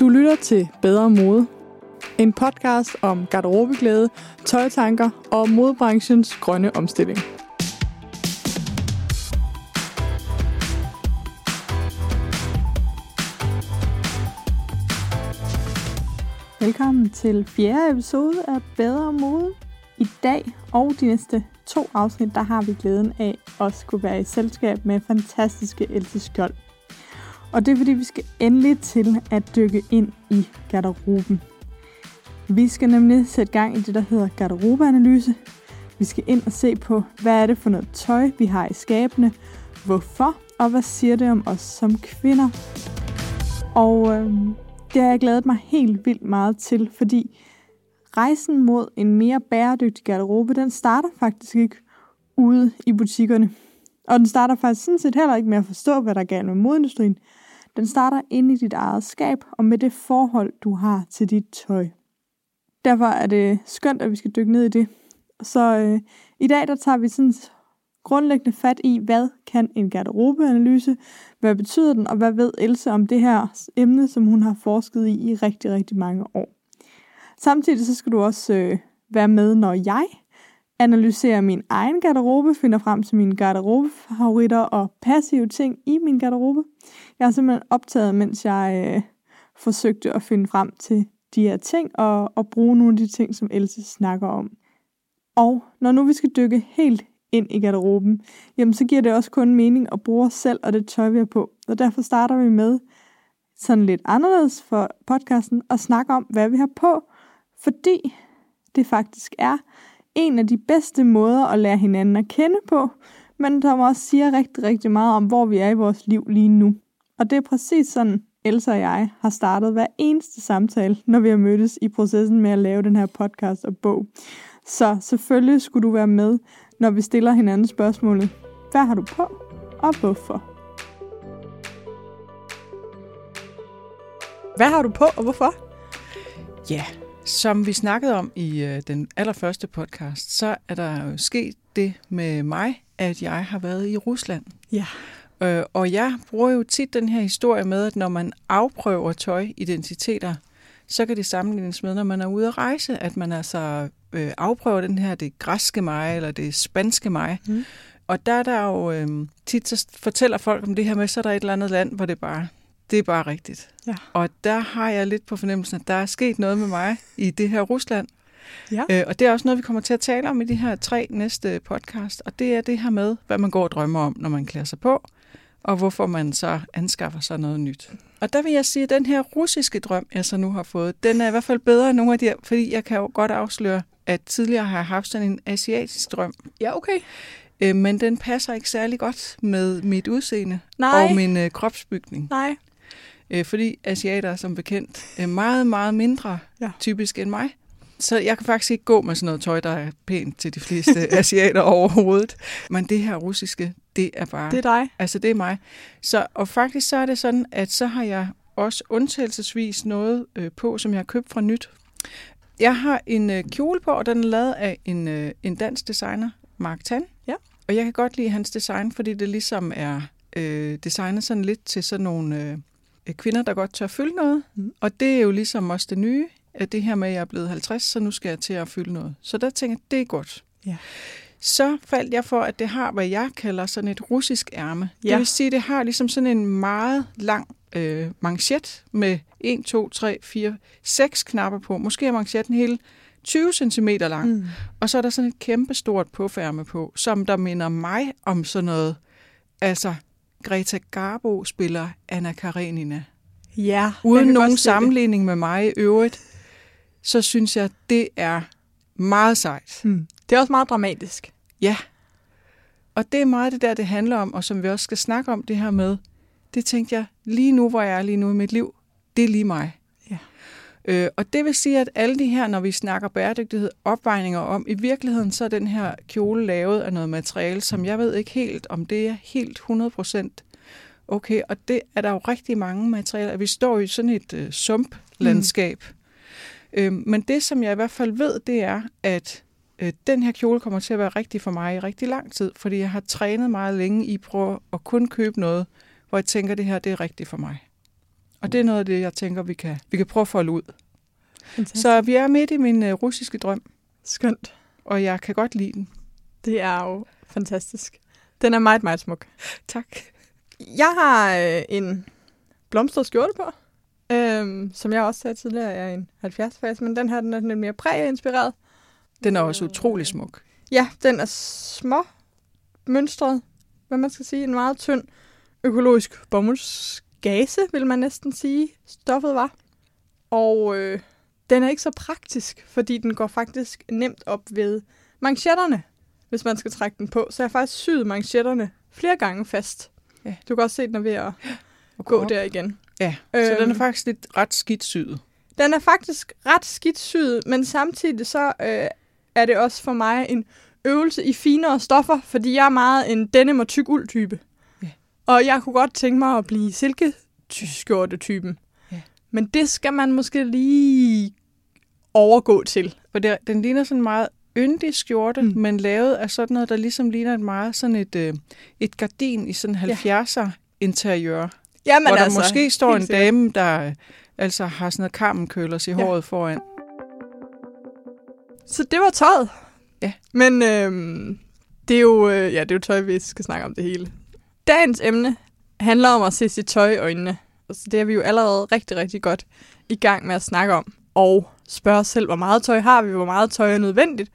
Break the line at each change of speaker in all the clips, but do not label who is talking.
Du lytter til Bedre Mode. En podcast om garderobeglæde, tøjtanker og modebranchens grønne omstilling. Velkommen til fjerde episode af Bedre Mode. I dag og de næste to afsnit, der har vi glæden af at skulle være i selskab med fantastiske Else Skjold. Og det er fordi, vi skal endelig til at dykke ind i garderoben. Vi skal nemlig sætte gang i det, der hedder garderobeanalyse. Vi skal ind og se på, hvad er det for noget tøj, vi har i skabene, hvorfor, og hvad siger det om os som kvinder. Og øh, det har jeg glædet mig helt vildt meget til, fordi rejsen mod en mere bæredygtig garderobe, den starter faktisk ikke ude i butikkerne. Og den starter faktisk sådan set heller ikke med at forstå, hvad der er galt med modindustrien. Den starter inde i dit eget skab og med det forhold, du har til dit tøj. Derfor er det skønt, at vi skal dykke ned i det. Så øh, i dag der tager vi sådan grundlæggende fat i, hvad kan en garderobeanalyse, hvad betyder den, og hvad ved Else om det her emne, som hun har forsket i i rigtig, rigtig mange år. Samtidig så skal du også øh, være med, når jeg analyserer min egen garderobe, finder frem til mine garderobefavoritter og passive ting i min garderobe. Jeg har simpelthen optaget, mens jeg øh, forsøgte at finde frem til de her ting, og, og bruge nogle af de ting, som Else snakker om. Og når nu vi skal dykke helt ind i garderoben, jamen så giver det også kun mening at bruge os selv og det tøj, vi har på. Og derfor starter vi med, sådan lidt anderledes for podcasten, og snakke om, hvad vi har på, fordi det faktisk er en af de bedste måder at lære hinanden at kende på, men der også siger rigtig, rigtig meget om, hvor vi er i vores liv lige nu. Og det er præcis sådan, Elsa og jeg har startet hver eneste samtale, når vi har mødtes i processen med at lave den her podcast og bog. Så selvfølgelig skulle du være med, når vi stiller hinanden spørgsmålet, hvad har du på, og hvorfor? Hvad har du på, og hvorfor?
Ja, som vi snakkede om i øh, den allerførste podcast, så er der jo sket det med mig, at jeg har været i Rusland.
Ja.
Øh, og jeg bruger jo tit den her historie med, at når man afprøver tøjidentiteter, så kan det sammenlignes med, når man er ude at rejse, at man altså øh, afprøver den her, det græske mig, eller det spanske mig. Mm. Og der er der jo øh, tit, så fortæller folk om det her med, så er der et eller andet land, hvor det bare, det er bare rigtigt. Ja. Og der har jeg lidt på fornemmelsen, at der er sket noget med mig i det her Rusland. Ja. Øh, og det er også noget, vi kommer til at tale om i de her tre næste podcast, og det er det her med, hvad man går og drømmer om, når man klæder sig på, og hvorfor man så anskaffer sig noget nyt. Og der vil jeg sige, at den her russiske drøm, jeg så nu har fået, den er i hvert fald bedre end nogle af de her, fordi jeg kan jo godt afsløre, at tidligere har jeg haft sådan en asiatisk drøm.
Ja, okay.
Øh, men den passer ikke særlig godt med mit udseende Nej. og min øh, kropsbygning. Nej. Øh, fordi asiater er som bekendt øh, meget, meget mindre ja. typisk end mig. Så jeg kan faktisk ikke gå med sådan noget tøj, der er pænt til de fleste asiater overhovedet. Men det her russiske, det er bare...
Det er dig.
Altså, det er mig. Så, og faktisk så er det sådan, at så har jeg også undtagelsesvis noget øh, på, som jeg har købt fra nyt. Jeg har en øh, kjole på, og den er lavet af en, øh, en dansk designer, Mark Tan. Ja. Og jeg kan godt lide hans design, fordi det ligesom er øh, designet sådan lidt til sådan nogle øh, øh kvinder, der godt tør fylde noget. Mm. Og det er jo ligesom også det nye at det her med, at jeg er blevet 50, så nu skal jeg til at fylde noget. Så der tænker jeg, det er godt. Ja. Så faldt jeg for, at det har, hvad jeg kalder sådan et russisk ærme. Ja. Det vil sige, at det har ligesom sådan en meget lang øh, manchet med 1, 2, 3, 4, 6 knapper på. Måske er manchetten hele 20 cm lang. Mm. Og så er der sådan et kæmpe stort puffærme på, som der minder mig om sådan noget. Altså, Greta Garbo spiller Anna Karenina.
Ja.
Uden nogen sammenligning det. med mig i øvrigt så synes jeg, det er meget sejt. Mm.
Det er også meget dramatisk.
Ja. Og det er meget det der, det handler om, og som vi også skal snakke om det her med, det tænkte jeg, lige nu, hvor jeg er lige nu i mit liv, det er lige mig. Ja. Øh, og det vil sige, at alle de her, når vi snakker bæredygtighed, opvejninger om, i virkeligheden så er den her kjole lavet af noget materiale, som jeg ved ikke helt, om det er helt 100% okay. Og det er der jo rigtig mange materialer. Vi står i sådan et øh, sumplandskab, mm. Øh, men det, som jeg i hvert fald ved, det er, at øh, den her kjole kommer til at være rigtig for mig i rigtig lang tid, fordi jeg har trænet meget længe i prøve at kun købe noget, hvor jeg tænker, det her det er rigtigt for mig. Og det er noget af det, jeg tænker, vi kan, vi kan prøve at folde ud. Fantastisk. Så vi er midt i min øh, russiske drøm.
Skønt.
Og jeg kan godt lide den.
Det er jo fantastisk. Den er meget, meget smuk.
Tak.
Jeg har øh, en blomstret skjorte på. Øhm, som jeg også sagde tidligere, er en 70-fase, men den her den er lidt mere præinspireret.
Den er også utrolig smuk.
Ja, den er små mønstret, hvad man skal sige. En meget tynd økologisk bomuldsgase, vil man næsten sige, stoffet var. Og øh, den er ikke så praktisk, fordi den går faktisk nemt op ved manchetterne, hvis man skal trække den på. Så jeg har faktisk syet manchetterne flere gange fast. Ja. Du kan også se, den er ved at at gå, gå der igen.
Ja, øhm, så den er øhm. faktisk lidt ret skidt syet.
Den er faktisk ret skidt syet, men samtidig så øh, er det også for mig en øvelse i finere stoffer, fordi jeg er meget en denim og tyk uld type. Ja. Og jeg kunne godt tænke mig at blive silke tyskjorte typen. Ja. Men det skal man måske lige overgå til.
For
det,
den ligner sådan meget yndig skjorte, mm. men lavet af sådan noget, der ligesom ligner et meget sådan et, øh, et gardin i sådan 70'er ja. interiør. Jamen hvor der altså, måske står en dame, der altså har sådan noget karmenkølers i ja. håret foran.
Så det var tøjet.
Ja.
Men øhm, det, er jo, øh, ja, det er jo tøj, vi skal snakke om det hele. Dagens emne handler om at se sit tøj i øjnene. Så altså, det er vi jo allerede rigtig, rigtig godt i gang med at snakke om. Og spørge os selv, hvor meget tøj har vi, hvor meget tøj er nødvendigt,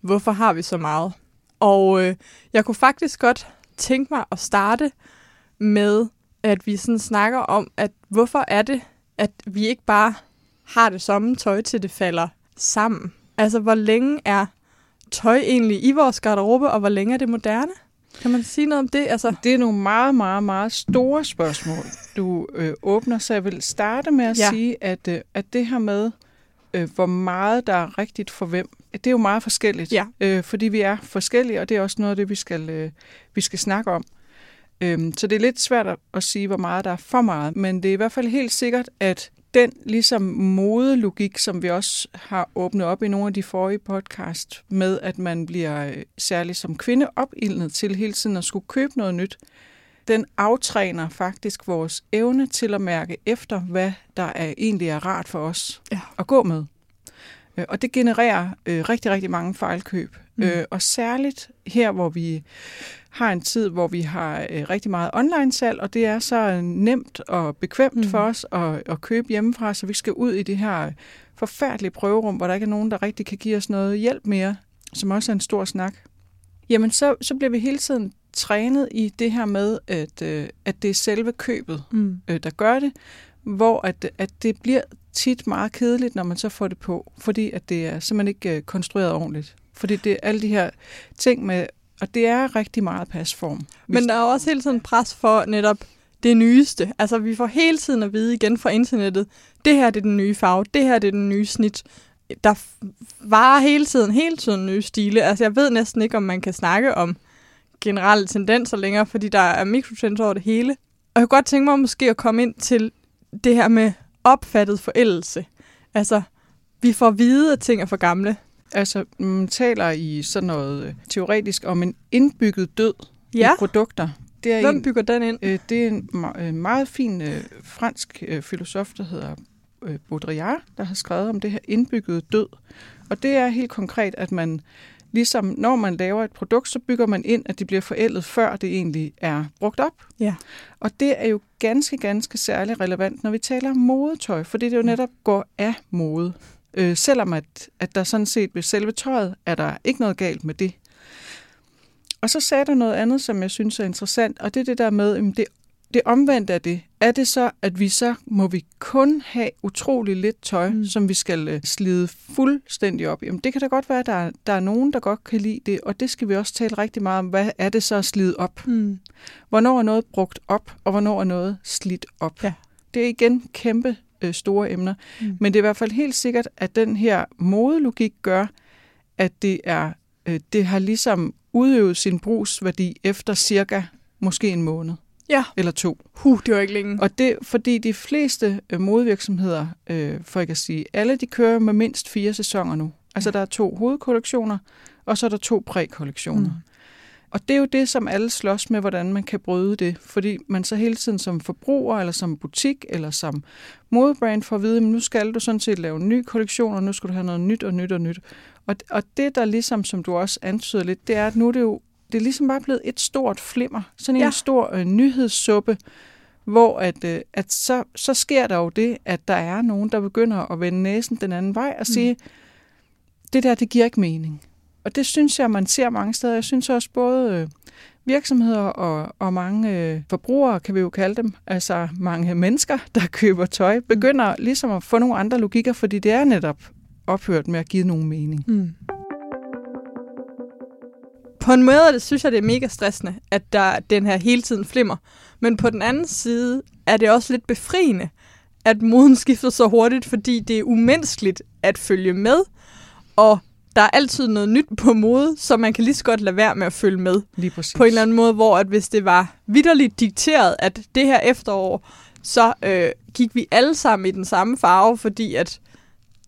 hvorfor har vi så meget? Og øh, jeg kunne faktisk godt tænke mig at starte med at vi sådan snakker om, at hvorfor er det, at vi ikke bare har det samme tøj, til det falder sammen? Altså, hvor længe er tøj egentlig i vores garderobe, og hvor længe er det moderne? Kan man sige noget om det? Altså...
Det er nogle meget, meget, meget store spørgsmål, du øh, åbner, så jeg vil starte med at ja. sige, at, øh, at det her med, øh, hvor meget der er rigtigt for hvem, det er jo meget forskelligt, ja. øh, fordi vi er forskellige, og det er også noget af det, vi skal, øh, vi skal snakke om. Øhm, så det er lidt svært at sige, hvor meget der er for meget, men det er i hvert fald helt sikkert, at den ligesom modelogik, som vi også har åbnet op i nogle af de forrige podcast, med at man bliver øh, særligt som kvinde opildnet til hele tiden at skulle købe noget nyt, den aftræner faktisk vores evne til at mærke efter, hvad der er, egentlig er rart for os ja. at gå med. Øh, og det genererer øh, rigtig, rigtig mange fejlkøb. Mm. Øh, og særligt her, hvor vi har en tid, hvor vi har øh, rigtig meget online-salg, og det er så øh, nemt og bekvemt mm. for os at, at købe hjemmefra, så vi skal ud i det her forfærdelige prøverum, hvor der ikke er nogen, der rigtig kan give os noget hjælp mere, som også er en stor snak. Jamen, så, så bliver vi hele tiden trænet i det her med, at, øh, at det er selve købet, mm. øh, der gør det, hvor at, at det bliver tit meget kedeligt, når man så får det på, fordi at det er simpelthen ikke øh, konstrueret ordentligt. Fordi det er alle de her ting med, og det er rigtig meget pasform.
Men der er også hele tiden pres for netop det nyeste. Altså vi får hele tiden at vide igen fra internettet, det her det er den nye farve, det her det er den nye snit. Der varer hele tiden, hele tiden nye stile. Altså jeg ved næsten ikke, om man kan snakke om generelle tendenser længere, fordi der er mikrotrends over det hele. Og jeg kunne godt tænke mig måske at komme ind til det her med opfattet forældelse. Altså, vi får at vide, at ting er for gamle.
Altså, man taler i sådan noget øh, teoretisk om en indbygget død ja. i produkter.
Det er Hvem en, bygger den ind? Øh,
det er en øh, meget fin øh, fransk øh, filosof, der hedder øh, Baudrillard, der har skrevet om det her indbyggede død. Og det er helt konkret, at man ligesom når man laver et produkt, så bygger man ind, at det bliver forældet, før det egentlig er brugt op.
Ja.
Og det er jo ganske, ganske særligt relevant, når vi taler om modetøj, for det jo mm. netop går af mode. Øh, selvom at, at der sådan set ved selve tøjet er der ikke noget galt med det. Og så sagde der noget andet, som jeg synes er interessant, og det er det der med, at det, det omvendte af det, er det så, at vi så må vi kun have utrolig lidt tøj, mm. som vi skal øh, slide fuldstændig op? Jamen det kan da godt være, at der, der er nogen, der godt kan lide det, og det skal vi også tale rigtig meget om. Hvad er det så at slide op? Mm. Hvornår er noget brugt op, og hvornår er noget slidt op? Ja. Det er igen kæmpe øh, store emner. Mm. Men det er i hvert fald helt sikkert, at den her modelogik gør, at det er øh, det har ligesom udøvet sin brugsværdi efter cirka måske en måned.
Ja.
Eller to.
Huh, det var ikke længe.
Og det fordi de fleste øh, modevirksomheder, øh, for ikke at sige alle, de kører med mindst fire sæsoner nu. Altså ja. der er to hovedkollektioner, og så er der to prækollektioner. Mm. Og det er jo det, som alle slås med, hvordan man kan bryde det. Fordi man så hele tiden som forbruger, eller som butik, eller som modebrand får at vide, at nu skal du sådan set lave en ny kollektion, og nu skal du have noget nyt og nyt og nyt. Og, og det, der ligesom, som du også antyder lidt, det er, at nu er det jo det er ligesom bare blevet et stort flimmer. Sådan en ja. stor øh, nyhedssuppe, hvor at, øh, at så, så sker der jo det, at der er nogen, der begynder at vende næsen den anden vej og mm. sige, mm. det der, det giver ikke mening. Og det synes jeg, man ser mange steder. Jeg synes også både øh, virksomheder og, og mange øh, forbrugere, kan vi jo kalde dem, altså mange mennesker, der køber tøj, mm. begynder ligesom at få nogle andre logikker, fordi det er netop ophørt med at give nogen mening. Mm.
På en måde det synes jeg, det er mega stressende, at der den her hele tiden flimmer. Men på den anden side er det også lidt befriende, at moden skifter så hurtigt, fordi det er umenneskeligt at følge med. Og der er altid noget nyt på mode, så man kan
lige
så godt lade være med at følge med. Lige præcis. På en eller anden måde, hvor at hvis det var vidderligt dikteret, at det her efterår, så øh, gik vi alle sammen i den samme farve, fordi at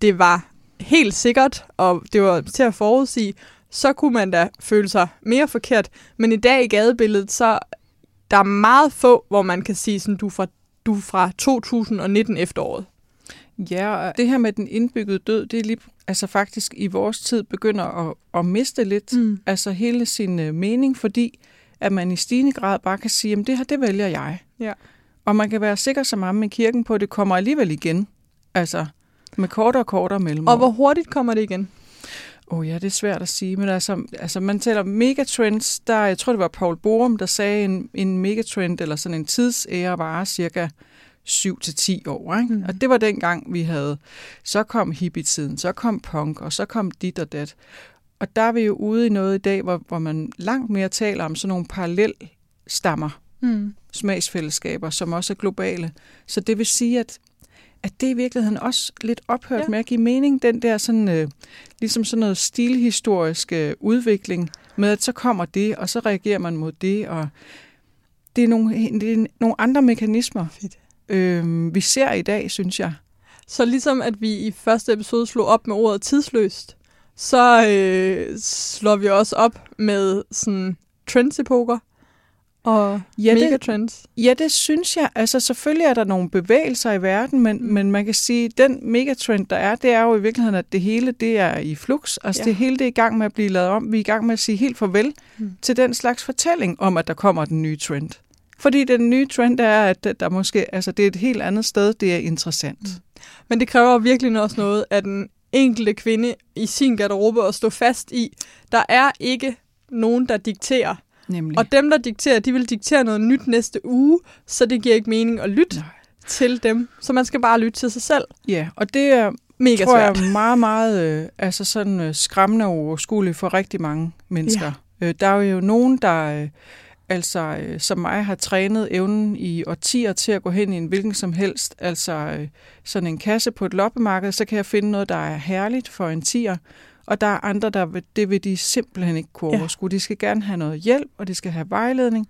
det var helt sikkert, og det var til at forudsige, så kunne man da føle sig mere forkert. Men i dag i gadebilledet, så der er meget få, hvor man kan sige, sådan, du er fra, du er fra 2019 efteråret.
Ja, og det her med den indbyggede død, det er lige altså faktisk i vores tid begynder at, at miste lidt mm. altså hele sin øh, mening, fordi at man i stigende grad bare kan sige, at det her, det vælger jeg. Ja. Og man kan være sikker som ham med kirken på, at det kommer alligevel igen. Altså med kortere og kortere mellemrum.
Og hvor hurtigt kommer det igen?
Åh oh ja, det er svært at sige, men altså, altså man taler megatrends, der, jeg tror det var Paul Borum, der sagde en, en megatrend, eller sådan en tidsære varer cirka 7 til 10 år. Ikke? Mm. Og det var dengang, vi havde. Så kom hippietiden, så kom punk, og så kom dit og dat. Og der er vi jo ude i noget i dag, hvor, hvor man langt mere taler om sådan nogle parallel stammer, mm. smagsfællesskaber, som også er globale. Så det vil sige, at at det i virkeligheden også lidt ophørt ja. med at give mening, den der sådan, øh, ligesom sådan noget stilhistorisk øh, udvikling, med at så kommer det, og så reagerer man mod det, og det er nogle, det er nogle andre mekanismer, Fedt øh, vi ser i dag, synes jeg.
Så ligesom at vi i første episode slog op med ordet tidsløst, så øh, slår vi også op med sådan trendsepoker og ja, megatrends.
Det, ja, det synes jeg. Altså selvfølgelig er der nogle bevægelser i verden, men, mm. men man kan sige, at den megatrend, der er, det er jo i virkeligheden, at det hele det er i flux. Altså ja. det hele det er i gang med at blive lavet om. Vi er i gang med at sige helt farvel mm. til den slags fortælling om, at der kommer den nye trend. Fordi den nye trend er, at der måske, altså det er et helt andet sted, det er interessant. Mm.
Men det kræver virkelig også noget af den enkelte kvinde i sin garderobe at stå fast i. Der er ikke nogen, der dikterer. Nemlig. Og dem, der dikterer, de vil diktere noget nyt næste uge, så det giver ikke mening at lytte Nej. til dem. Så man skal bare lytte til sig selv.
Ja, og det er, Mega tror svært. jeg, meget, meget øh, altså sådan, øh, skræmmende og overskueligt for rigtig mange mennesker. Ja. Øh, der er jo nogen, der... Øh, altså øh, som mig har trænet evnen i årtier til at gå hen i en hvilken som helst, altså øh, sådan en kasse på et loppemarked, så kan jeg finde noget, der er herligt for en tier, og der er andre, der vil, det vil de simpelthen ikke kunne overskue. Ja. De skal gerne have noget hjælp, og de skal have vejledning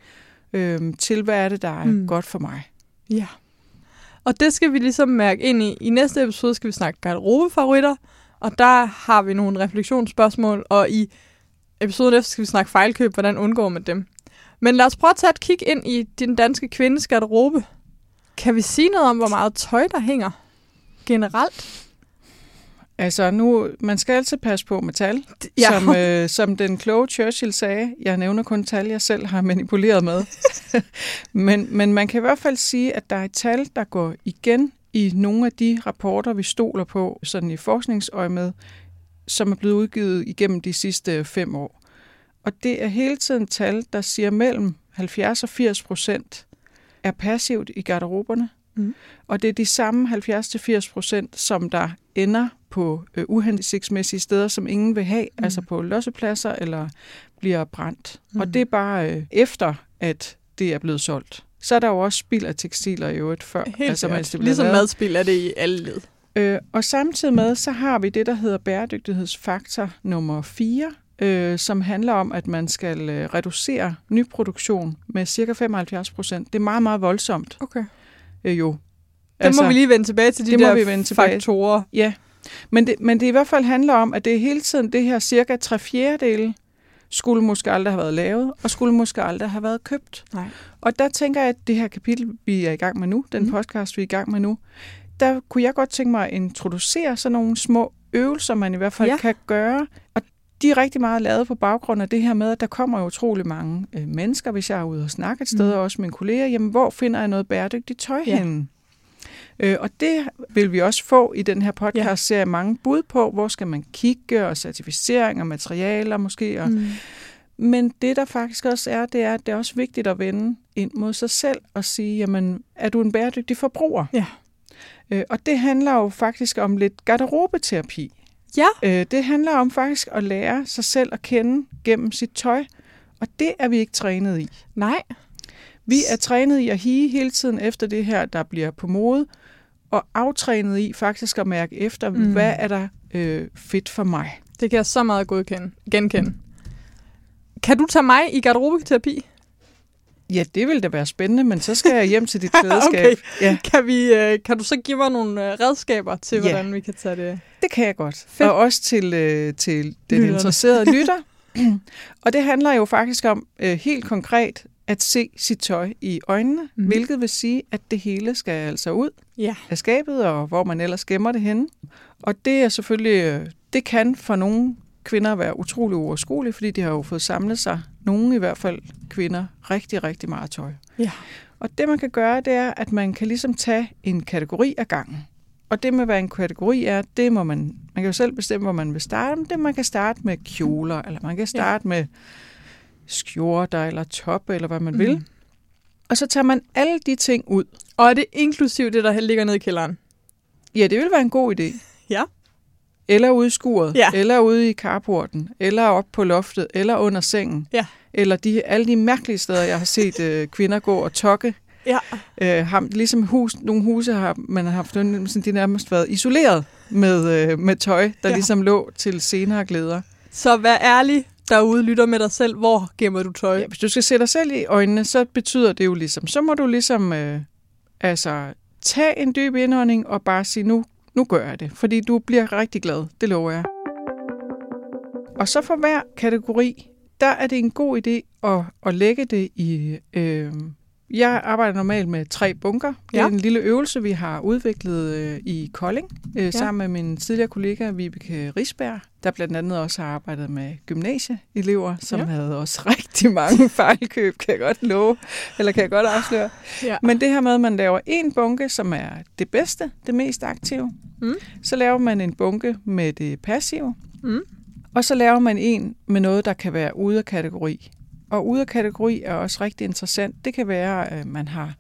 øhm, til, hvad er det, der er mm. godt for mig.
Ja. Og det skal vi ligesom mærke ind i. I næste episode skal vi snakke garderobefavoritter, og der har vi nogle refleksionsspørgsmål, og i episoden efter skal vi snakke fejlkøb, hvordan undgår man dem. Men lad os prøve at tage et kig ind i din danske kvindes garderobe. Kan vi sige noget om, hvor meget tøj, der hænger generelt?
Altså nu, man skal altid passe på med tal, ja. som, øh, som den kloge Churchill sagde. Jeg nævner kun tal, jeg selv har manipuleret med. men, men man kan i hvert fald sige, at der er et tal, der går igen i nogle af de rapporter, vi stoler på, sådan i forskningsøjemed, med, som er blevet udgivet igennem de sidste fem år. Og det er hele tiden tal, der siger mellem 70 og 80 procent er passivt i garderoberne. Mm. Og det er de samme 70-80 procent, som der ender på øh, uhensigtsmæssige steder, som ingen vil have, mm. altså på lossepladser eller bliver brændt. Mm. Og det er bare øh, efter, at det er blevet solgt. Så er der jo også spild af tekstiler i øvrigt før.
Helt altså, mens det ligesom lavet. madspild er det i alle led.
Øh, og samtidig med, så har vi det, der hedder bæredygtighedsfaktor nummer 4, øh, som handler om, at man skal øh, reducere nyproduktion med cirka 75 procent. Det er meget, meget voldsomt.
Okay.
Øh, jo. Det
altså, må vi lige vende tilbage til de det der vi vende tilbage. faktorer.
Ja, men det, men det i hvert fald handler om, at det er hele tiden det her cirka tre fjerdedele skulle måske aldrig have været lavet, og skulle måske aldrig have været købt. Nej. Og der tænker jeg, at det her kapitel, vi er i gang med nu, den mm. podcast, vi er i gang med nu, der kunne jeg godt tænke mig at introducere sådan nogle små øvelser, man i hvert fald ja. kan gøre. Og de er rigtig meget lavet på baggrund af det her med, at der kommer utrolig mange øh, mennesker, hvis jeg er ude og snakke et sted, mm. og også mine kolleger, jamen hvor finder jeg noget bæredygtigt tøj ja. henne? Øh, og det vil vi også få i den her podcast serie mange bud på, hvor skal man kigge, og certificering og materialer måske. Og, mm. Men det, der faktisk også er, det er, at det er også vigtigt at vende ind mod sig selv og sige, jamen, er du en bæredygtig forbruger? Ja. Øh, og det handler jo faktisk om lidt garderobeterapi.
Ja.
Øh, det handler om faktisk at lære sig selv at kende gennem sit tøj, og det er vi ikke trænet i.
Nej.
Vi er trænet i at hige hele tiden efter det her, der bliver på mode, og aftrænet i faktisk at mærke efter, mm. hvad er der øh, fedt for mig.
Det kan jeg så meget godkende, genkende. Kan du tage mig i garderobeterapi?
Ja, det ville da være spændende, men så skal jeg hjem til dit klædeskab. okay. ja.
kan, vi, øh, kan du så give mig nogle øh, redskaber til, hvordan ja. vi kan tage det?
Det kan jeg godt. Fedt. Og også til, øh, til den Lytterne. interesserede lytter. og det handler jo faktisk om helt konkret at se sit tøj i øjnene, mm. hvilket vil sige, at det hele skal altså ud ja. af skabet, og hvor man ellers gemmer det henne. Og det er selvfølgelig, det kan for nogen kvinder være utrolig overskuelige, fordi de har jo fået samlet sig, nogle i hvert fald kvinder, rigtig, rigtig meget tøj. Ja. Og det, man kan gøre, det er, at man kan ligesom tage en kategori af gangen. Og det med, hvad en kategori er, det må man... Man kan jo selv bestemme, hvor man vil starte. Men det, man kan starte med kjoler, eller man kan starte ja. med skjorter, eller top, eller hvad man mm. vil. Og så tager man alle de ting ud.
Og er det inklusiv det, der ligger nede i kælderen?
Ja, det vil være en god idé.
Ja
eller ude i skuret, ja. eller ude i carporten, eller op på loftet, eller under sengen. Ja. Eller de, alle de mærkelige steder, jeg har set øh, kvinder gå og tokke. Ja. Øh, har, ligesom hus, nogle huse har man har haft sådan, de nærmest været isoleret med, øh, med tøj, der ja. ligesom lå til senere glæder.
Så vær ærlig derude, lytter med dig selv, hvor gemmer du tøj? Ja,
hvis du skal se dig selv i øjnene, så betyder det jo ligesom, så må du ligesom øh, altså, tage en dyb indånding og bare sige, nu nu gør jeg det, fordi du bliver rigtig glad, det lover jeg. Og så for hver kategori, der er det en god idé at, at lægge det i øh, jeg arbejder normalt med tre bunker. Det er ja. en lille øvelse, vi har udviklet øh, i Kolding, øh, ja. sammen med min tidligere kollega Vibeke Risberg, der blandt andet også har arbejdet med gymnasieelever, som ja. havde også rigtig mange fejlkøb, kan jeg godt love, eller kan jeg godt afsløre. Ja. Men det her med, at man laver en bunke, som er det bedste, det mest aktive, mm. så laver man en bunke med det passive, mm. og så laver man en med noget, der kan være ude af kategori. Og ud af kategori er også rigtig interessant. Det kan være, at man har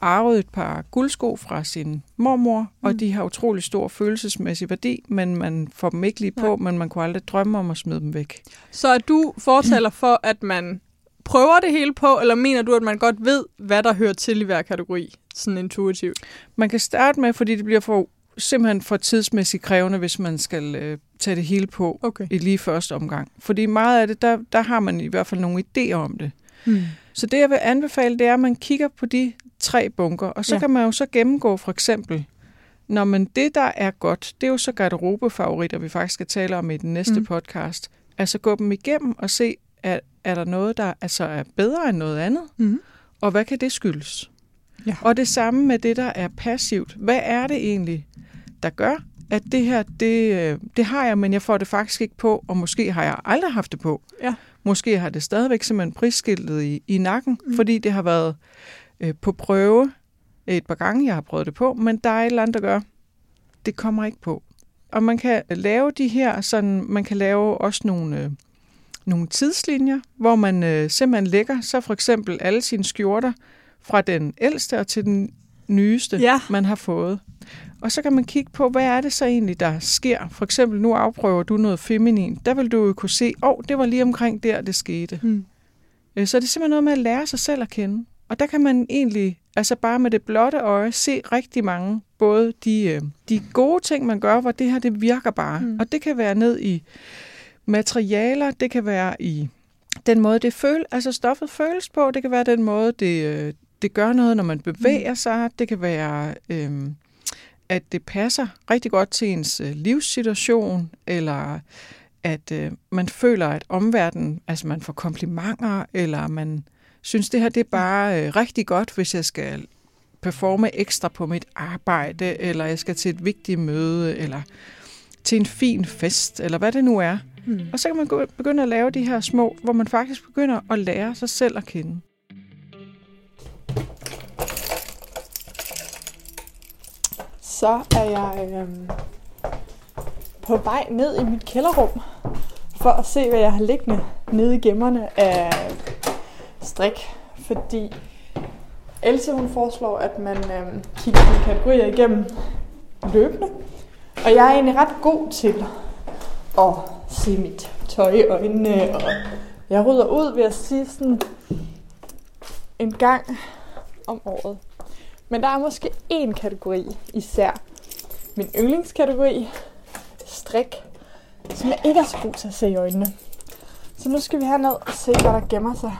arvet et par guldsko fra sin mormor, mm. og de har utrolig stor følelsesmæssig værdi, men man får dem ikke lige på, Nej. men man kunne aldrig drømme om at smide dem væk.
Så er du fortaler for, at man prøver det hele på, eller mener du, at man godt ved, hvad der hører til i hver kategori, sådan intuitivt?
Man kan starte med, fordi det bliver for simpelthen for tidsmæssigt krævende, hvis man skal øh, tage det hele på okay. i lige første omgang. Fordi meget af det, der, der har man i hvert fald nogle idéer om det. Mm. Så det, jeg vil anbefale, det er, at man kigger på de tre bunker, og så ja. kan man jo så gennemgå for eksempel, når man det, der er godt, det er jo så garderobefavoritter, vi faktisk skal tale om i den næste mm. podcast. Altså gå dem igennem og se, er, er der noget, der altså er bedre end noget andet, mm. og hvad kan det skyldes? Ja. Og det samme med det, der er passivt. Hvad er det egentlig? der gør, at det her, det, øh, det har jeg, men jeg får det faktisk ikke på, og måske har jeg aldrig haft det på. Ja. Måske har det stadigvæk simpelthen prisskiltet i, i nakken, mm. fordi det har været øh, på prøve et par gange, jeg har prøvet det på, men der er et eller andet, der gør, det kommer ikke på. Og man kan lave de her, sådan, man kan lave også nogle, øh, nogle tidslinjer, hvor man øh, simpelthen lægger så for eksempel alle sine skjorter fra den ældste og til den nyeste, ja. man har fået. Og så kan man kigge på, hvad er det så egentlig, der sker. For eksempel, nu afprøver du noget feminin. Der vil du jo kunne se, åh, oh, det var lige omkring der, det skete. Mm. Øh, så det er simpelthen noget med at lære sig selv at kende. Og der kan man egentlig, altså bare med det blotte øje, se rigtig mange, både de, øh, de gode ting, man gør, hvor det her, det virker bare. Mm. Og det kan være ned i materialer, det kan være i den måde, det føles, altså stoffet føles på, det kan være den måde, det, øh, det gør noget, når man mm. bevæger sig. Det kan være, øhm, at det passer rigtig godt til ens øh, livssituation, eller at øh, man føler, at omverdenen, altså man får komplimenter, eller man synes, det her det er mm. bare øh, rigtig godt, hvis jeg skal performe ekstra på mit arbejde, eller jeg skal til et vigtigt møde, eller til en fin fest, eller hvad det nu er. Mm. Og så kan man begynde at lave de her små, hvor man faktisk begynder at lære sig selv at kende.
så er jeg øh, på vej ned i mit kælderrum for at se, hvad jeg har liggende nede i gemmerne af strik. Fordi Else hun foreslår, at man øh, kigger sine kategorier igennem løbende. Og jeg er egentlig ret god til at se mit tøj i øjnene. Og jeg rydder ud ved at sige sådan en gang om året men der er måske én kategori især. Min yndlingskategori, strik, som jeg ikke er så god til at se i øjnene. Så nu skal vi have ned og se, hvad der gemmer sig.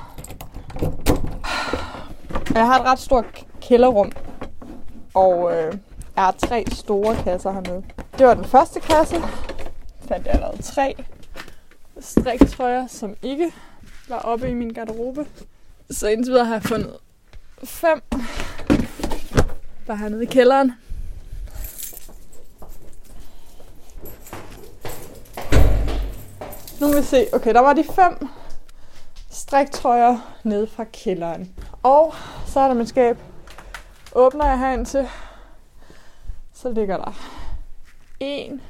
Jeg har et ret stort kælderrum, og øh, jeg har tre store kasser hernede. Det var den første kasse. Fandt jeg allerede tre striktrøjer, som ikke var oppe i min garderobe. Så indtil videre har jeg fundet fem bare hernede i kælderen. Nu vil vi se. Okay, der var de fem striktrøjer nede fra kælderen. Og så er der mit skab. Åbner jeg herind til, så ligger der en,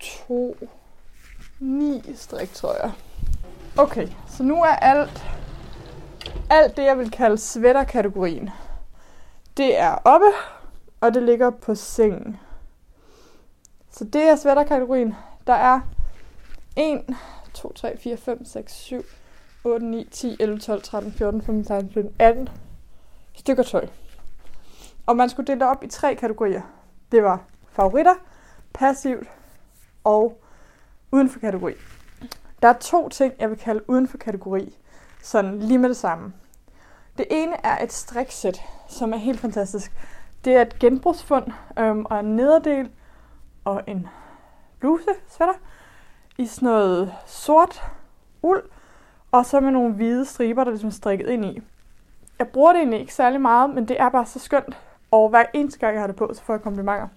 to, ni striktrøjer. Okay, så nu er alt alt det, jeg vil kalde sweaterkategorien, det er oppe, og det ligger på sengen. Så det er sweaterkategorien. Der er 1, 2, 3, 4, 5, 6, 7, 8, 9, 10, 11, 12, 13, 14, 15, 16, 17, 18 stykker tøj. Og man skulle dele det op i tre kategorier. Det var favoritter, passivt og uden for kategori. Der er to ting, jeg vil kalde uden for kategori sådan lige med det samme. Det ene er et striksæt, som er helt fantastisk. Det er et genbrugsfund øhm, og en nederdel og en bluse, sweater, i sådan noget sort uld, og så med nogle hvide striber, der ligesom strikket ind i. Jeg bruger det egentlig ikke særlig meget, men det er bare så skønt, og hver eneste gang, jeg har det på, så får jeg komplimenter.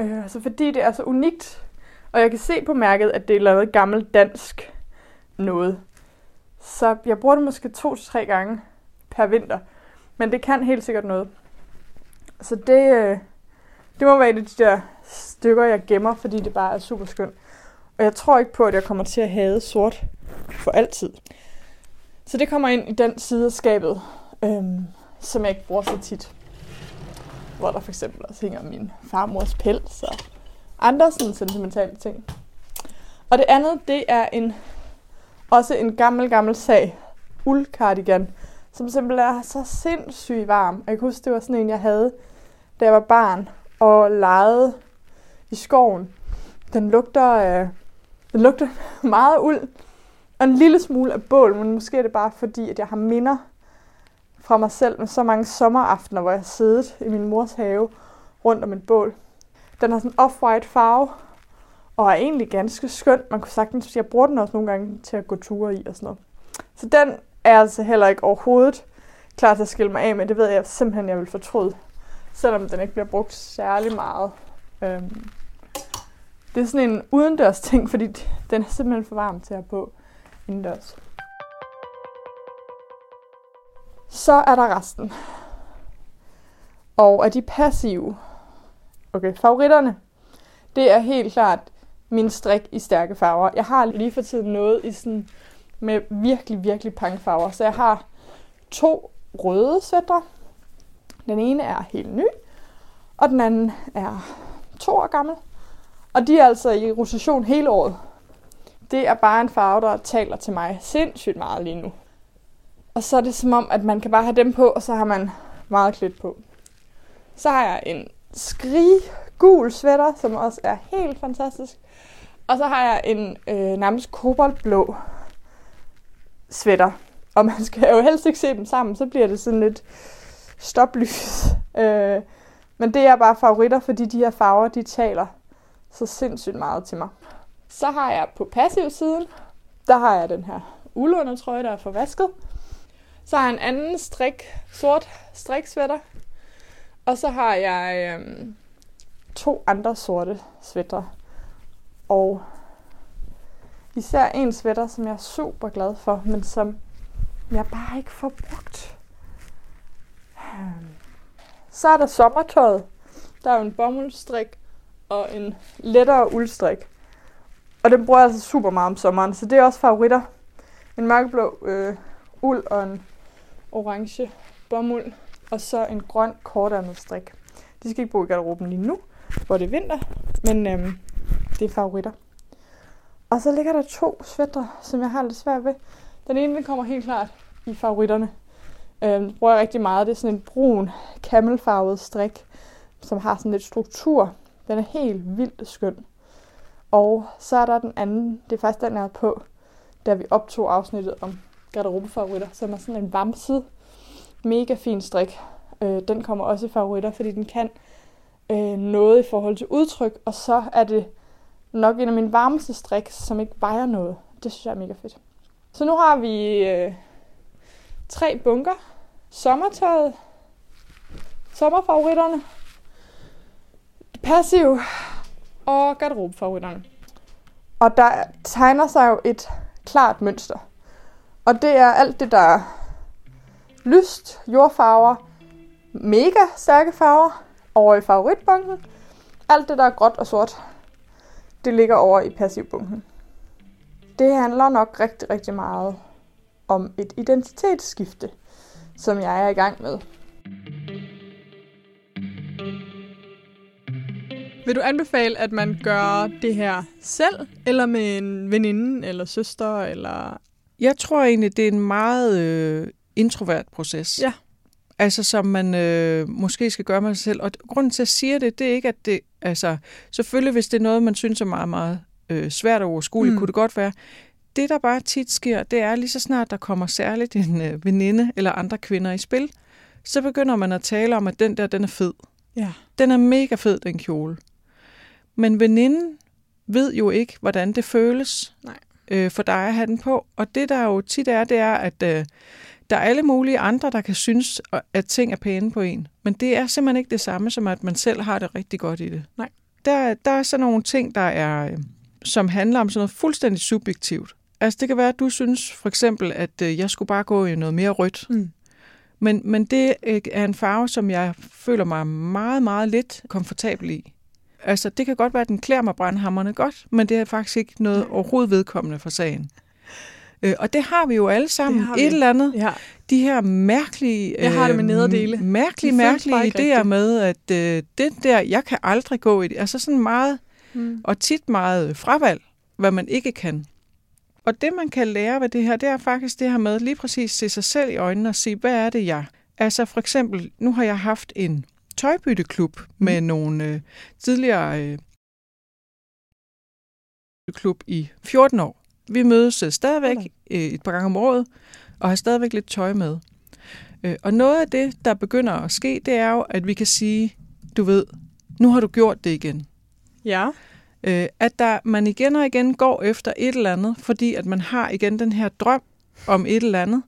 Øh, så fordi det er så unikt, og jeg kan se på mærket, at det er lavet gammelt dansk noget. Så jeg bruger det måske to til tre gange per vinter. Men det kan helt sikkert noget. Så det, øh, det må være et af de der stykker, jeg gemmer, fordi det bare er super skønt. Og jeg tror ikke på, at jeg kommer til at have sort for altid. Så det kommer ind i den side af skabet, øhm, som jeg ikke bruger så tit. Hvor der for eksempel også hænger min farmors pels og andre sådan sentimentale ting. Og det andet, det er en også en gammel, gammel sag. Uldcardigan, som simpelthen er så sindssygt varm. Jeg kan huske, det var sådan en, jeg havde, da jeg var barn og legede i skoven. Den lugter, øh, den lugter meget uld og en lille smule af bål, men måske er det bare fordi, at jeg har minder fra mig selv med så mange sommeraftener, hvor jeg siddet i min mors have rundt om et bål. Den har sådan en off-white farve, og er egentlig ganske skøn. Man kunne sagtens, jeg bruger den også nogle gange til at gå ture i og sådan noget. Så den er altså heller ikke overhovedet klar til at skille mig af med. Det ved jeg simpelthen, jeg vil fortryde, selvom den ikke bliver brugt særlig meget. Øhm, det er sådan en udendørs ting, fordi den er simpelthen for varm til at have på indendørs. Så er der resten. Og er de passive? Okay, favoritterne. Det er helt klart min strik i stærke farver. Jeg har lige for tiden noget i sådan med virkelig, virkelig pangfarver. Så jeg har to røde sætter. Den ene er helt ny, og den anden er to år gammel. Og de er altså i rotation hele året. Det er bare en farve, der taler til mig sindssygt meget lige nu. Og så er det som om, at man kan bare have dem på, og så har man meget klædt på. Så har jeg en skrig gul sweater, som også er helt fantastisk. Og så har jeg en øh, nærmest koboldblå sweater. Og man skal jo helst ikke se dem sammen, så bliver det sådan lidt stoplys. Øh, men det er bare favoritter, fordi de her farver, de taler så sindssygt meget til mig. Så har jeg på passiv siden, der har jeg den her uldundertrøje, der er forvasket. Så har jeg en anden strik, sort striksvætter. Og så har jeg øhm, to andre sorte svætter. Og især en sweater, som jeg er super glad for, men som jeg bare ikke får brugt. Øhm, så er der sommertøjet. Der er jo en bomuldstrik og en lettere uldstrik. Og den bruger jeg altså super meget om sommeren, så det er også favoritter. En mørkeblå øh, uld og en orange bomuld, og så en grøn kortandet strik. De skal ikke bo i garderoben lige nu, hvor det er vinter, men øhm, det er favoritter. Og så ligger der to svætter, som jeg har lidt svært ved. Den ene den kommer helt klart i favoritterne. Øhm, den bruger jeg rigtig meget. Det er sådan en brun, kamelfarvet strik, som har sådan lidt struktur. Den er helt vildt skøn. Og så er der den anden, det er faktisk den, jeg er på, da vi optog afsnittet om garderobefavoritter, som er sådan en vamset, mega fin strik. Øh, den kommer også i favoritter, fordi den kan øh, noget i forhold til udtryk, og så er det nok en af mine varmeste strik, som ikke vejer noget. Det synes jeg er mega fedt. Så nu har vi øh, tre bunker. Sommertøjet, sommerfavoritterne, Passiv. og garderobefavoritterne. Og der tegner sig jo et klart mønster. Og det er alt det, der er lyst, jordfarver, mega stærke farver, over i favoritbunken. Alt det, der er gråt og sort, det ligger over i passivbunken. Det handler nok rigtig, rigtig meget om et identitetsskifte, som jeg er i gang med. Vil du anbefale, at man gør det her selv, eller med en veninde, eller søster, eller...
Jeg tror egentlig, det er en meget øh, introvert proces. Ja altså som man øh, måske skal gøre med sig selv. Og grunden til, at jeg siger det, det er ikke, at det, altså selvfølgelig hvis det er noget, man synes er meget, meget øh, svært og overskueligt, mm. kunne det godt være. Det, der bare tit sker, det er lige så snart, der kommer særligt en øh, veninde eller andre kvinder i spil, så begynder man at tale om, at den der, den er fed.
Ja.
Den er mega fed, den kjole. Men veninden ved jo ikke, hvordan det føles Nej. Øh, for dig at have den på. Og det, der jo tit er, det er, at øh, der er alle mulige andre, der kan synes, at ting er pæne på en. Men det er simpelthen ikke det samme, som at man selv har det rigtig godt i det.
Nej.
Der, der er sådan nogle ting, der er, øh, som handler om sådan noget fuldstændig subjektivt. Altså det kan være, at du synes for eksempel, at øh, jeg skulle bare gå i noget mere rødt. Mm. Men, men det øh, er en farve, som jeg føler mig meget, meget lidt komfortabel i. Altså, det kan godt være, at den klæder mig brandhammerne godt, men det er faktisk ikke noget overhovedet vedkommende for sagen. Øh, og det har vi jo alle sammen, et eller andet. Ja. De her mærkelige, jeg har det med øh, nederdele. mærkelige, mærkelige idéer rigtigt. med, at øh, det der, jeg kan aldrig gå i det. Altså sådan meget, mm. og tit meget øh, fravalg, hvad man ikke kan. Og det, man kan lære ved det her, det er faktisk det her med lige præcis se sig selv i øjnene og sige, hvad er det, jeg? Altså for eksempel, nu har jeg haft en tøjbytteklub mm. med nogle øh, tidligere øh, klub i 14 år. Vi mødes øh, stadigvæk øh, et par gange om året, og har stadigvæk lidt tøj med. Øh, og noget af det, der begynder at ske, det er jo, at vi kan sige, du ved, nu har du gjort det igen.
Ja.
At der, man igen og igen går efter et eller andet, fordi at man har igen den her drøm om et eller andet,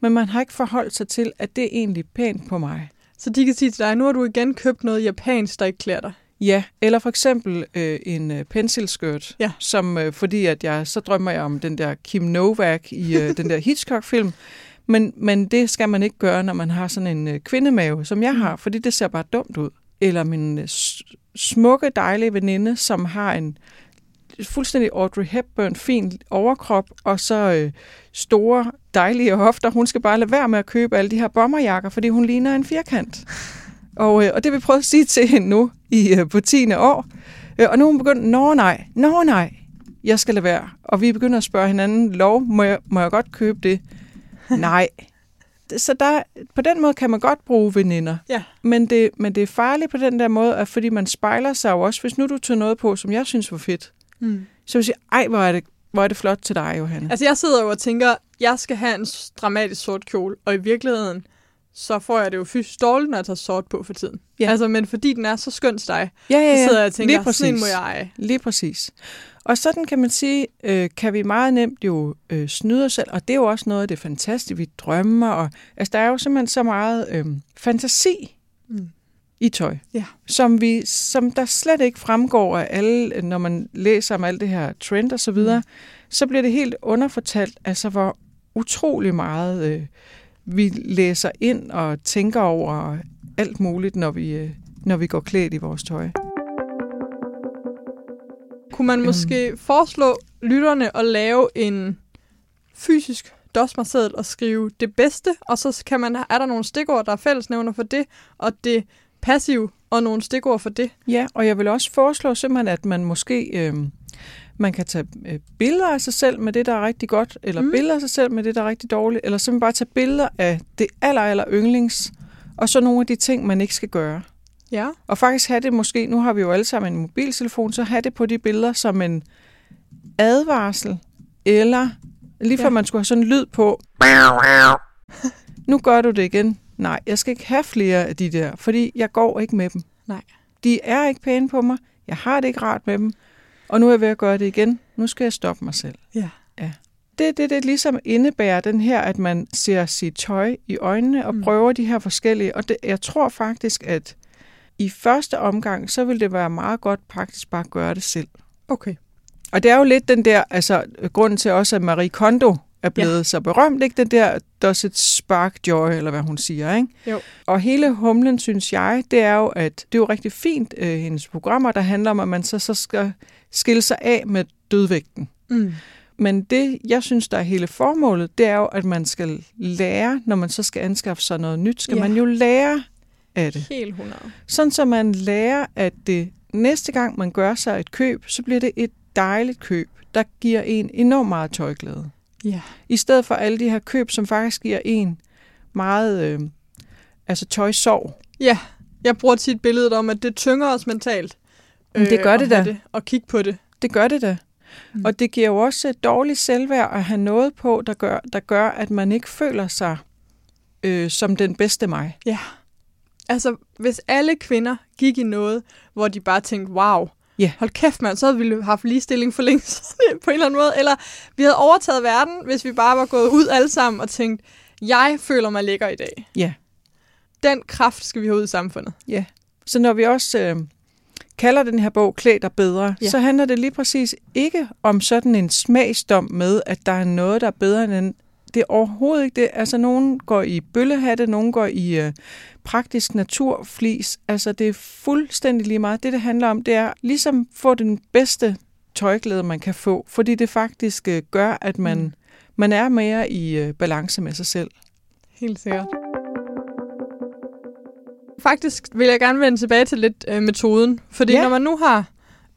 men man har ikke forholdt sig til, at det er egentlig pænt på mig.
Så de kan sige til dig, nu har du igen købt noget japansk, der ikke klæder dig.
Ja, eller for eksempel øh, en øh, pensilskirt, ja. som øh, fordi at jeg så drømmer jeg om den der Kim Novak i øh, den der Hitchcock-film. Men, men det skal man ikke gøre, når man har sådan en øh, kvindemave, som jeg har, mm. fordi det ser bare dumt ud. Eller min øh, smukke, dejlige veninde, som har en fuldstændig Audrey Hepburn, fin overkrop, og så øh, store, dejlige hofter. Hun skal bare lade være med at købe alle de her bomberjakker, fordi hun ligner en firkant. Og, øh, og det vil vi prøve at sige til hende nu i, øh, på 10. år. Øh, og nu er hun begyndt, nå nej, nå nej, jeg skal lade være. Og vi begynder at spørge hinanden, lov, må jeg, må jeg godt købe det? nej. Så der, på den måde kan man godt bruge veninder. Ja. Men, det, men det er farligt på den der måde, at fordi man spejler sig jo også, hvis nu du tager noget på, som jeg synes var fedt, mm. så vil jeg sige, ej, hvor er det hvor er det flot til dig,
Johanne. Altså, jeg sidder jo og tænker, jeg skal have en dramatisk sort kjole, og i virkeligheden, så får jeg det jo fysisk dårligt, når jeg tager sort på for tiden. Ja. Altså, men fordi den er så skøn til dig, ja, ja, ja. så sidder jeg og tænker, Lige præcis. sådan må jeg
Lige præcis. Og sådan kan man sige, øh, kan vi meget nemt jo øh, snyde os selv, og det er jo også noget af det fantastiske, vi drømmer. Og, altså, der er jo simpelthen så meget øh, fantasi mm. i tøj, ja. som, vi, som der slet ikke fremgår af alle, når man læser om alt det her trend og så videre, mm. så bliver det helt underfortalt, altså hvor utrolig meget... Øh, vi læser ind og tænker over alt muligt, når vi, øh, når vi går klædt i vores tøj.
Kunne man øhm. måske øhm. foreslå lytterne at lave en fysisk dosmerseddel og skrive det bedste, og så kan man, er der nogle stikord, der er fællesnævner for det, og det passiv og nogle stikord for det.
Ja, og jeg vil også foreslå simpelthen, at man måske øhm, man kan tage øh, billeder af sig selv med det, der er rigtig godt, eller mm. billeder af sig selv med det, der er rigtig dårligt, eller simpelthen bare tage billeder af det aller, aller yndlings, og så nogle af de ting, man ikke skal gøre. Ja. Og faktisk have det måske, nu har vi jo alle sammen en mobiltelefon, så have det på de billeder som en advarsel, eller lige før ja. man skulle have sådan en lyd på. Nu gør du det igen. Nej, jeg skal ikke have flere af de der, fordi jeg går ikke med dem. Nej. De er ikke pæne på mig. Jeg har det ikke rart med dem. Og nu er jeg ved at gøre det igen. Nu skal jeg stoppe mig selv. Ja. ja. Det er det, det ligesom indebærer, den her, at man ser sit tøj i øjnene og mm. prøver de her forskellige. Og det, jeg tror faktisk, at i første omgang, så vil det være meget godt praktisk bare at gøre det selv. Okay. Og det er jo lidt den der, altså grunden til også, at Marie Kondo er blevet ja. så berømt, ikke? Den der does it spark joy, eller hvad hun siger, ikke? Jo. Og hele humlen, synes jeg, det er jo, at det er jo rigtig fint, øh, hendes programmer, der handler om, at man så, så skal skille sig af med dødvægten. Mm. Men det, jeg synes, der er hele formålet, det er jo, at man skal lære, når man så skal anskaffe sig noget nyt, skal ja. man jo lære af det. Helt 100. Sådan, så man lærer, at det næste gang, man gør sig et køb, så bliver det et dejligt køb, der giver en enormt meget tøjglæde. Ja. I stedet for alle de her køb, som faktisk giver en meget øh, altså tøjsorg.
Ja, jeg bruger tit billedet om, at det tynger os mentalt.
Men det øh, gør det da.
og kigge på det.
Det gør det da. Mm. Og det giver jo også et dårligt selvværd at have noget på, der gør, der gør at man ikke føler sig øh, som den bedste mig. Ja.
Altså, hvis alle kvinder gik i noget, hvor de bare tænkte, wow, Yeah. Hold kæft, mand, så havde vi haft ligestilling for længe siden på en eller anden måde. Eller vi havde overtaget verden, hvis vi bare var gået ud alle sammen og tænkt, jeg føler mig lækker i dag. Ja. Yeah. Den kraft skal vi have ud i samfundet. Ja. Yeah.
Så når vi også øh, kalder den her bog Klæd dig bedre, yeah. så handler det lige præcis ikke om sådan en smagsdom med, at der er noget, der er bedre end det er overhovedet ikke det. Altså, nogen går i bøllehatte, nogen går i øh, praktisk naturflis. Altså, det er fuldstændig lige meget. Det, det handler om, det er ligesom få den bedste tøjglæde, man kan få, fordi det faktisk øh, gør, at man, mm. man er mere i øh, balance med sig selv.
Helt sikkert. Faktisk vil jeg gerne vende tilbage til lidt øh, metoden, fordi ja. når man nu har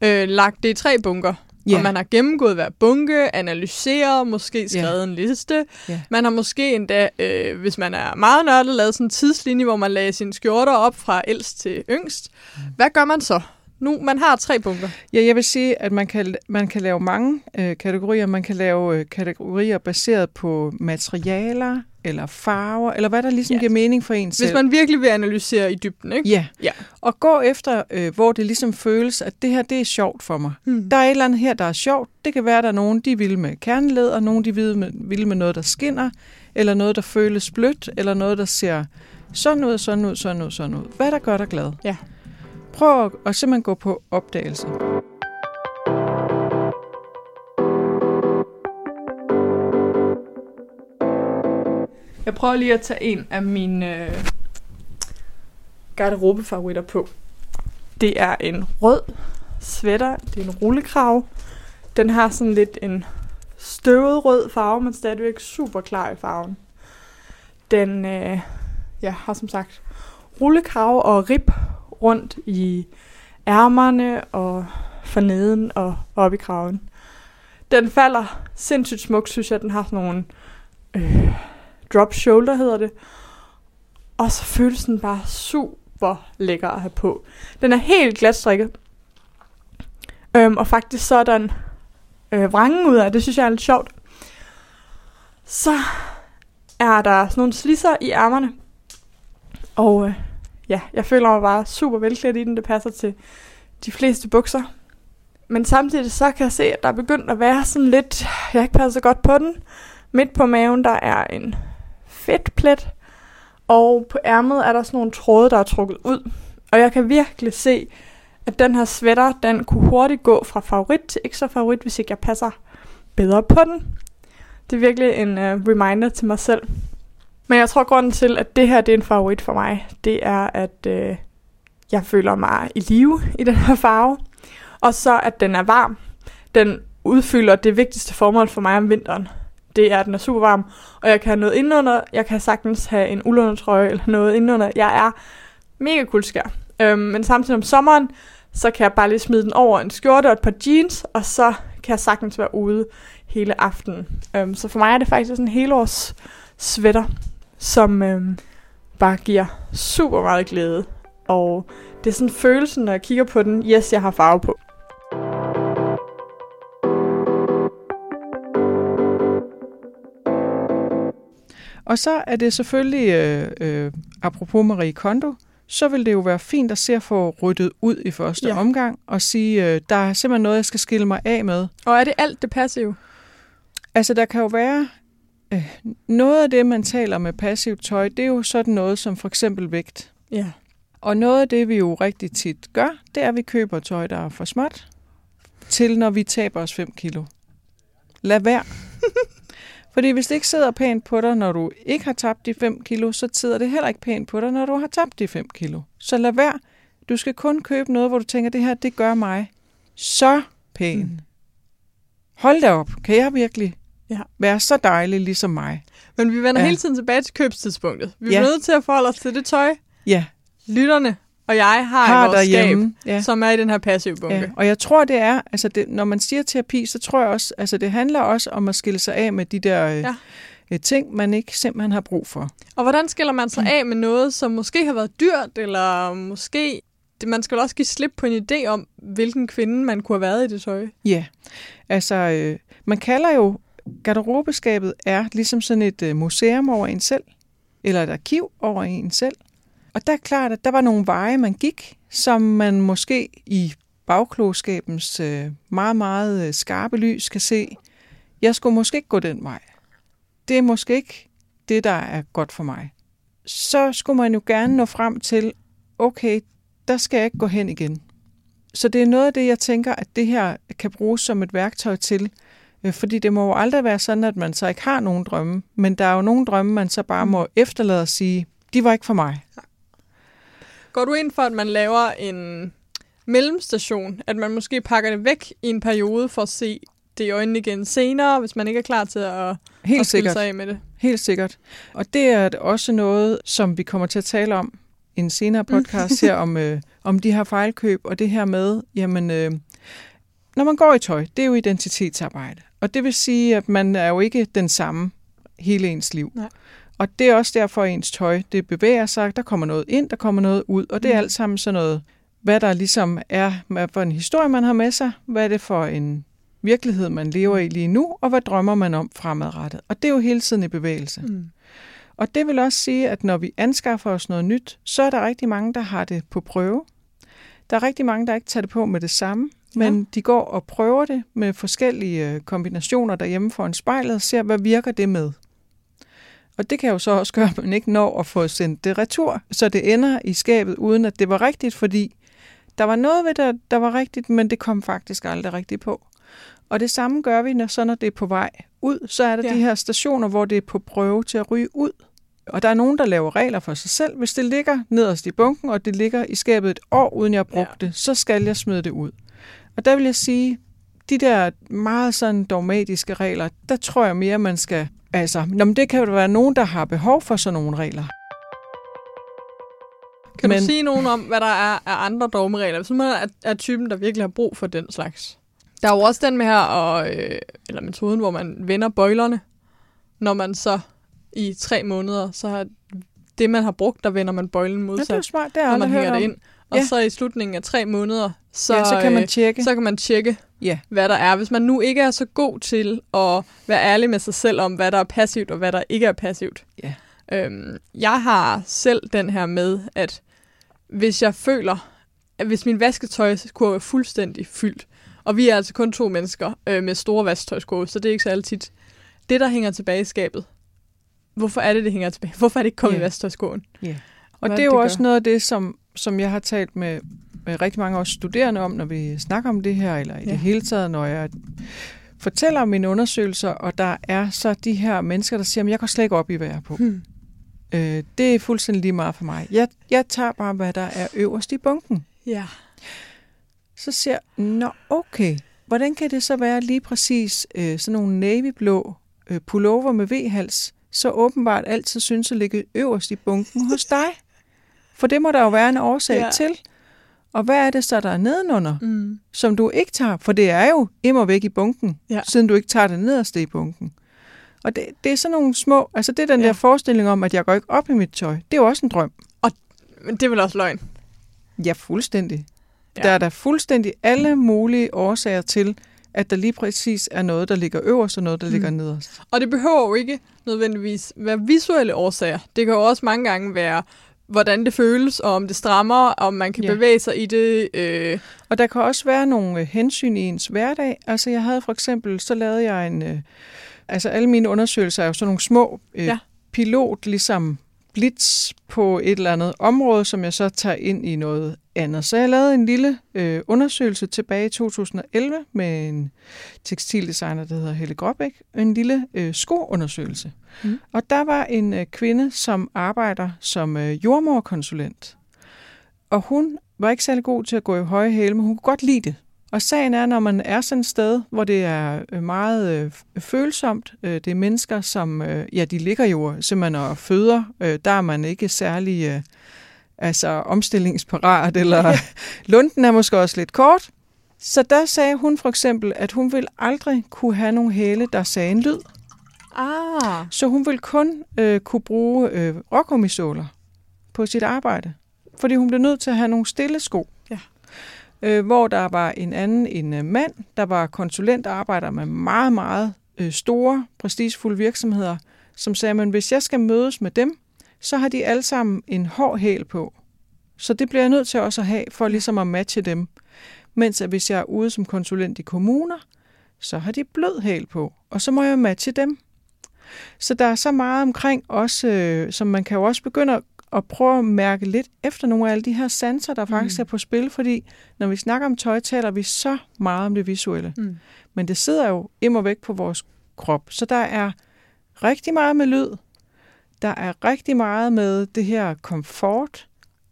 øh, lagt det i tre bunker, Yeah. Og man har gennemgået hver bunke, analyseret, måske skrevet yeah. en liste. Yeah. Man har måske endda, øh, hvis man er meget nørdet, lavet sådan en tidslinje, hvor man lagde sine skjorter op fra ældst til yngst. Mm. Hvad gør man så? Nu, man har tre bunker.
Ja, jeg vil sige, at man kan, man kan lave mange øh, kategorier. Man kan lave øh, kategorier baseret på materialer, eller farver, eller hvad der ligesom ja. giver mening for en
selv. Hvis man virkelig vil analysere i dybden, ikke?
Ja. ja. Og gå efter, øh, hvor det ligesom føles, at det her, det er sjovt for mig. Mm. Der er et eller andet her, der er sjovt. Det kan være, at der er nogen, de vil med kerneled, og nogen, de vil med, vil med noget, der skinner, eller noget, der føles blødt, eller noget, der ser sådan ud, sådan ud, sådan ud, sådan ud. Hvad der gør dig glad. Ja. Prøv at, at simpelthen gå på opdagelse.
Jeg prøver lige at tage en af mine øh, garderobefavoritter på. Det er en rød sweater. Det er en rullekrav. Den har sådan lidt en støvet rød farve, men stadigvæk super klar i farven. Den øh, ja, har som sagt rullekrav og rib rundt i ærmerne og forneden og op i kraven. Den falder sindssygt smukt, synes jeg. Den har sådan nogle øh, drop shoulder hedder det. Og så føles den bare super lækker at have på. Den er helt glat strikket. Øhm, og faktisk så er der en øh, vrangen ud af, det synes jeg er lidt sjovt. Så er der sådan nogle slisser i ærmerne. Og øh, ja, jeg føler mig bare super velklædt i den. Det passer til de fleste bukser. Men samtidig så kan jeg se, at der er begyndt at være sådan lidt, jeg har ikke passet så godt på den. Midt på maven, der er en fedtplet, og på ærmet er der sådan nogle tråde, der er trukket ud. Og jeg kan virkelig se, at den her sweater, den kunne hurtigt gå fra favorit til ekstra favorit, hvis ikke jeg passer bedre på den. Det er virkelig en uh, reminder til mig selv. Men jeg tror, grunden til, at det her det er en favorit for mig, det er, at øh, jeg føler mig i live i den her farve. Og så, at den er varm. Den udfylder det vigtigste formål for mig om vinteren det er, at den er super varm, og jeg kan have noget indenunder, jeg kan sagtens have en uldundertrøje eller noget indenunder. Jeg er mega kuldskær. Øhm, men samtidig om sommeren, så kan jeg bare lige smide den over en skjorte og et par jeans, og så kan jeg sagtens være ude hele aftenen. Øhm, så for mig er det faktisk sådan en helårs sweater, som øhm, bare giver super meget glæde. Og det er sådan følelsen, når jeg kigger på den, yes, jeg har farve på.
Og så er det selvfølgelig, øh, øh, apropos Marie Kondo, så vil det jo være fint at se at få ryddet ud i første ja. omgang og sige, øh, der er simpelthen noget, jeg skal skille mig af med.
Og er det alt det passive?
Altså, der kan jo være øh, noget af det, man taler med passivt tøj, det er jo sådan noget som for eksempel vægt. Ja. Og noget af det, vi jo rigtig tit gør, det er, at vi køber tøj, der er for småt, til når vi taber os 5 kilo. Lad være. Fordi hvis det ikke sidder pænt på dig, når du ikke har tabt de 5 kilo, så sidder det heller ikke pænt på dig, når du har tabt de 5 kilo. Så lad være. Du skal kun købe noget, hvor du tænker, det her, det gør mig så pæn. Mm. Hold da op. Kan jeg virkelig ja. være så dejlig ligesom mig?
Men vi vender ja. hele tiden tilbage til købstidspunktet. Vi er ja. nødt til at forholde os til det tøj. Ja. Lytterne og jeg har, har et skab, ja. som er i den her passive bunke. Ja.
Og jeg tror, det er, altså det, når man siger terapi, så tror jeg også, altså det handler også om at skille sig af med de der øh, ja. øh, ting, man ikke simpelthen har brug for.
Og hvordan skiller man sig mm. af med noget, som måske har været dyrt, eller måske man skal også give slip på en idé om, hvilken kvinde man kunne have været i det tøj.
Ja, yeah. altså øh, man kalder jo, garderobeskabet er ligesom sådan et øh, museum over en selv, eller et arkiv over en selv. Og der er klart, at der var nogle veje, man gik, som man måske i bagklogskabens øh, meget, meget øh, skarpe lys kan se, jeg skulle måske ikke gå den vej. Det er måske ikke det, der er godt for mig. Så skulle man jo gerne nå frem til, okay, der skal jeg ikke gå hen igen. Så det er noget af det, jeg tænker, at det her kan bruges som et værktøj til, øh, fordi det må jo aldrig være sådan, at man så ikke har nogen drømme, men der er jo nogle drømme, man så bare må efterlade og sige, de var ikke for mig. Nej.
Går du ind for, at man laver en mellemstation, at man måske pakker det væk i en periode for at se det i øjnene igen senere, hvis man ikke er klar til at, Helt at sikkert. sig af med det?
Helt sikkert. Og det er også noget, som vi kommer til at tale om i en senere mm. podcast her om, øh, om de her fejlkøb og det her med, jamen, øh, når man går i tøj, det er jo identitetsarbejde. Og det vil sige, at man er jo ikke den samme hele ens liv. Nej. Og det er også derfor, at ens tøj det bevæger sig. Der kommer noget ind, der kommer noget ud, og det er mm. alt sammen sådan noget, hvad der ligesom er, hvad for en historie man har med sig, hvad er det for en virkelighed, man lever i lige nu, og hvad drømmer man om fremadrettet. Og det er jo hele tiden i bevægelse. Mm. Og det vil også sige, at når vi anskaffer os noget nyt, så er der rigtig mange, der har det på prøve. Der er rigtig mange, der ikke tager det på med det samme, men ja. de går og prøver det med forskellige øh, kombinationer derhjemme foran spejlet og ser, hvad virker det med. Og det kan jo så også gøre, at man ikke når at få sendt det retur, så det ender i skabet, uden at det var rigtigt, fordi der var noget ved det, der var rigtigt, men det kom faktisk aldrig rigtigt på. Og det samme gør vi, når, så når det er på vej ud, så er der ja. de her stationer, hvor det er på prøve til at ryge ud. Og der er nogen, der laver regler for sig selv. Hvis det ligger nederst i bunken, og det ligger i skabet et år, uden jeg har brugt ja. det, så skal jeg smide det ud. Og der vil jeg sige, de der meget sådan dogmatiske regler, der tror jeg mere, man skal Altså, nå, men det kan jo være nogen, der har behov for sådan nogle regler.
Kan men... du sige nogen om, hvad der er af andre dogmeregler, hvis man er, typen, der virkelig har brug for den slags? Der er jo også den med her, og, øh, eller metoden, hvor man vender bøjlerne, når man så i tre måneder, så har det, man har brugt, der vender man bøjlen modsat, ja, det er smart. Det er når man hænger det ind. Og ja. så i slutningen af tre måneder, så, ja, så kan man tjekke, så kan man tjekke ja. hvad der er. Hvis man nu ikke er så god til at være ærlig med sig selv om, hvad der er passivt og hvad der ikke er passivt. Ja. Øhm, jeg har selv den her med, at hvis jeg føler, at hvis min vasketøjskurve er fuldstændig fyldt, og vi er altså kun to mennesker øh, med store vasketøjskurve, så det er ikke så altid. Det, der hænger tilbage i skabet, hvorfor er det, det hænger tilbage? Hvorfor er det ikke kommet yeah. i vasketøjskurven? Yeah.
Og Hvad det er jo det også noget af det, som, som jeg har talt med med øh, rigtig mange os studerende om, når vi snakker om det her, eller i ja. det hele taget, når jeg fortæller om mine undersøgelser, og der er så de her mennesker, der siger, at jeg går slet ikke op i, hvad jeg er på. Hmm. Øh, det er fuldstændig lige meget for mig. Jeg, jeg tager bare, hvad der er øverst i bunken. Ja. Så siger jeg, nå okay, hvordan kan det så være lige præcis øh, sådan nogle navyblå øh, pullover med V-hals, så åbenbart altid synes at ligge øverst i bunken hos dig? For det må der jo være en årsag ja. til. Og hvad er det så, der er nedenunder, mm. som du ikke tager? For det er jo immer væk i bunken, ja. siden du ikke tager det nederste i bunken. Og det, det er sådan nogle små... Altså det er den ja. der forestilling om, at jeg går ikke op i mit tøj. Det er jo også en drøm.
Og men det er vel også løgn?
Ja, fuldstændig. Ja. Der er der fuldstændig alle mulige årsager til, at der lige præcis er noget, der ligger øverst og noget, der mm. ligger nederst.
Og det behøver jo ikke nødvendigvis være visuelle årsager. Det kan jo også mange gange være hvordan det føles, og om det strammer, og om man kan ja. bevæge sig i det. Øh.
Og der kan også være nogle øh, hensyn i ens hverdag. Altså jeg havde for eksempel, så lavede jeg en... Øh, altså alle mine undersøgelser er jo sådan nogle små øh, ja. pilot, ligesom blitz på et eller andet område, som jeg så tager ind i noget andet. Så jeg lavede en lille øh, undersøgelse tilbage i 2011 med en tekstildesigner, der hedder Helle Gråbæk, en lille øh, skoundersøgelse. Mm. Og der var en øh, kvinde, som arbejder som øh, jordmorkonsulent. Og hun var ikke særlig god til at gå i høje hæle, men hun kunne godt lide det. Og sagen er, når man er sådan et sted, hvor det er øh, meget øh, følsomt, øh, det er mennesker, som, øh, ja, de ligger jo simpelthen og føder, øh, der er man ikke særlig øh, altså, omstillingsparat, eller lunden er måske også lidt kort. Så der sagde hun for eksempel, at hun ville aldrig kunne have nogle hæle, der sagde en lyd. Ah. Så hun ville kun øh, kunne bruge øh, rokomisåler på sit arbejde, fordi hun blev nødt til at have nogle stille sko øh, hvor der var en anden, en øh, mand, der var konsulent og arbejder med meget, meget øh, store, prestigefulde virksomheder, som sagde, at hvis jeg skal mødes med dem, så har de alle sammen en hård hæl på. Så det bliver jeg nødt til også at have, for ligesom at matche dem. Mens at hvis jeg er ude som konsulent i kommuner, så har de blød hæl på, og så må jeg matche dem. Så der er så meget omkring også, øh, som man kan jo også begynde at og prøve at mærke lidt efter nogle af alle de her sanser, der faktisk mm. er på spil, fordi når vi snakker om tøj, taler vi så meget om det visuelle. Mm. Men det sidder jo im og væk på vores krop. Så der er rigtig meget med lyd, der er rigtig meget med det her komfort,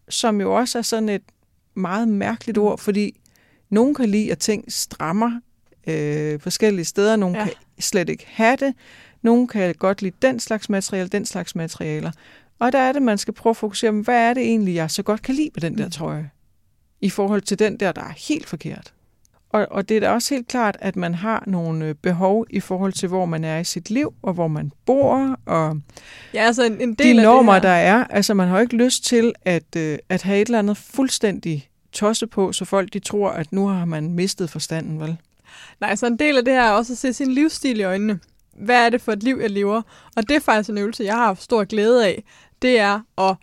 som jo også er sådan et meget mærkeligt mm. ord, fordi nogen kan lide, at ting strammer øh, forskellige steder, nogen ja. kan slet ikke have det, nogen kan godt lide den slags materiale, den slags materialer. Og der er det, man skal prøve at fokusere på, hvad er det egentlig, jeg så godt kan lide ved den der mm. trøje, i forhold til den der, der er helt forkert. Og, og det er da også helt klart, at man har nogle øh, behov i forhold til, hvor man er i sit liv, og hvor man bor, og ja, altså en, en del de normer, af det her. der er. Altså, man har jo ikke lyst til at, øh, at have et eller andet fuldstændig tosse på, så folk de tror, at nu har man mistet forstanden, vel?
Nej, så en del af det her er også at se sin livsstil i øjnene. Hvad er det for et liv, jeg lever? Og det er faktisk en øvelse, jeg har haft stor glæde af det er at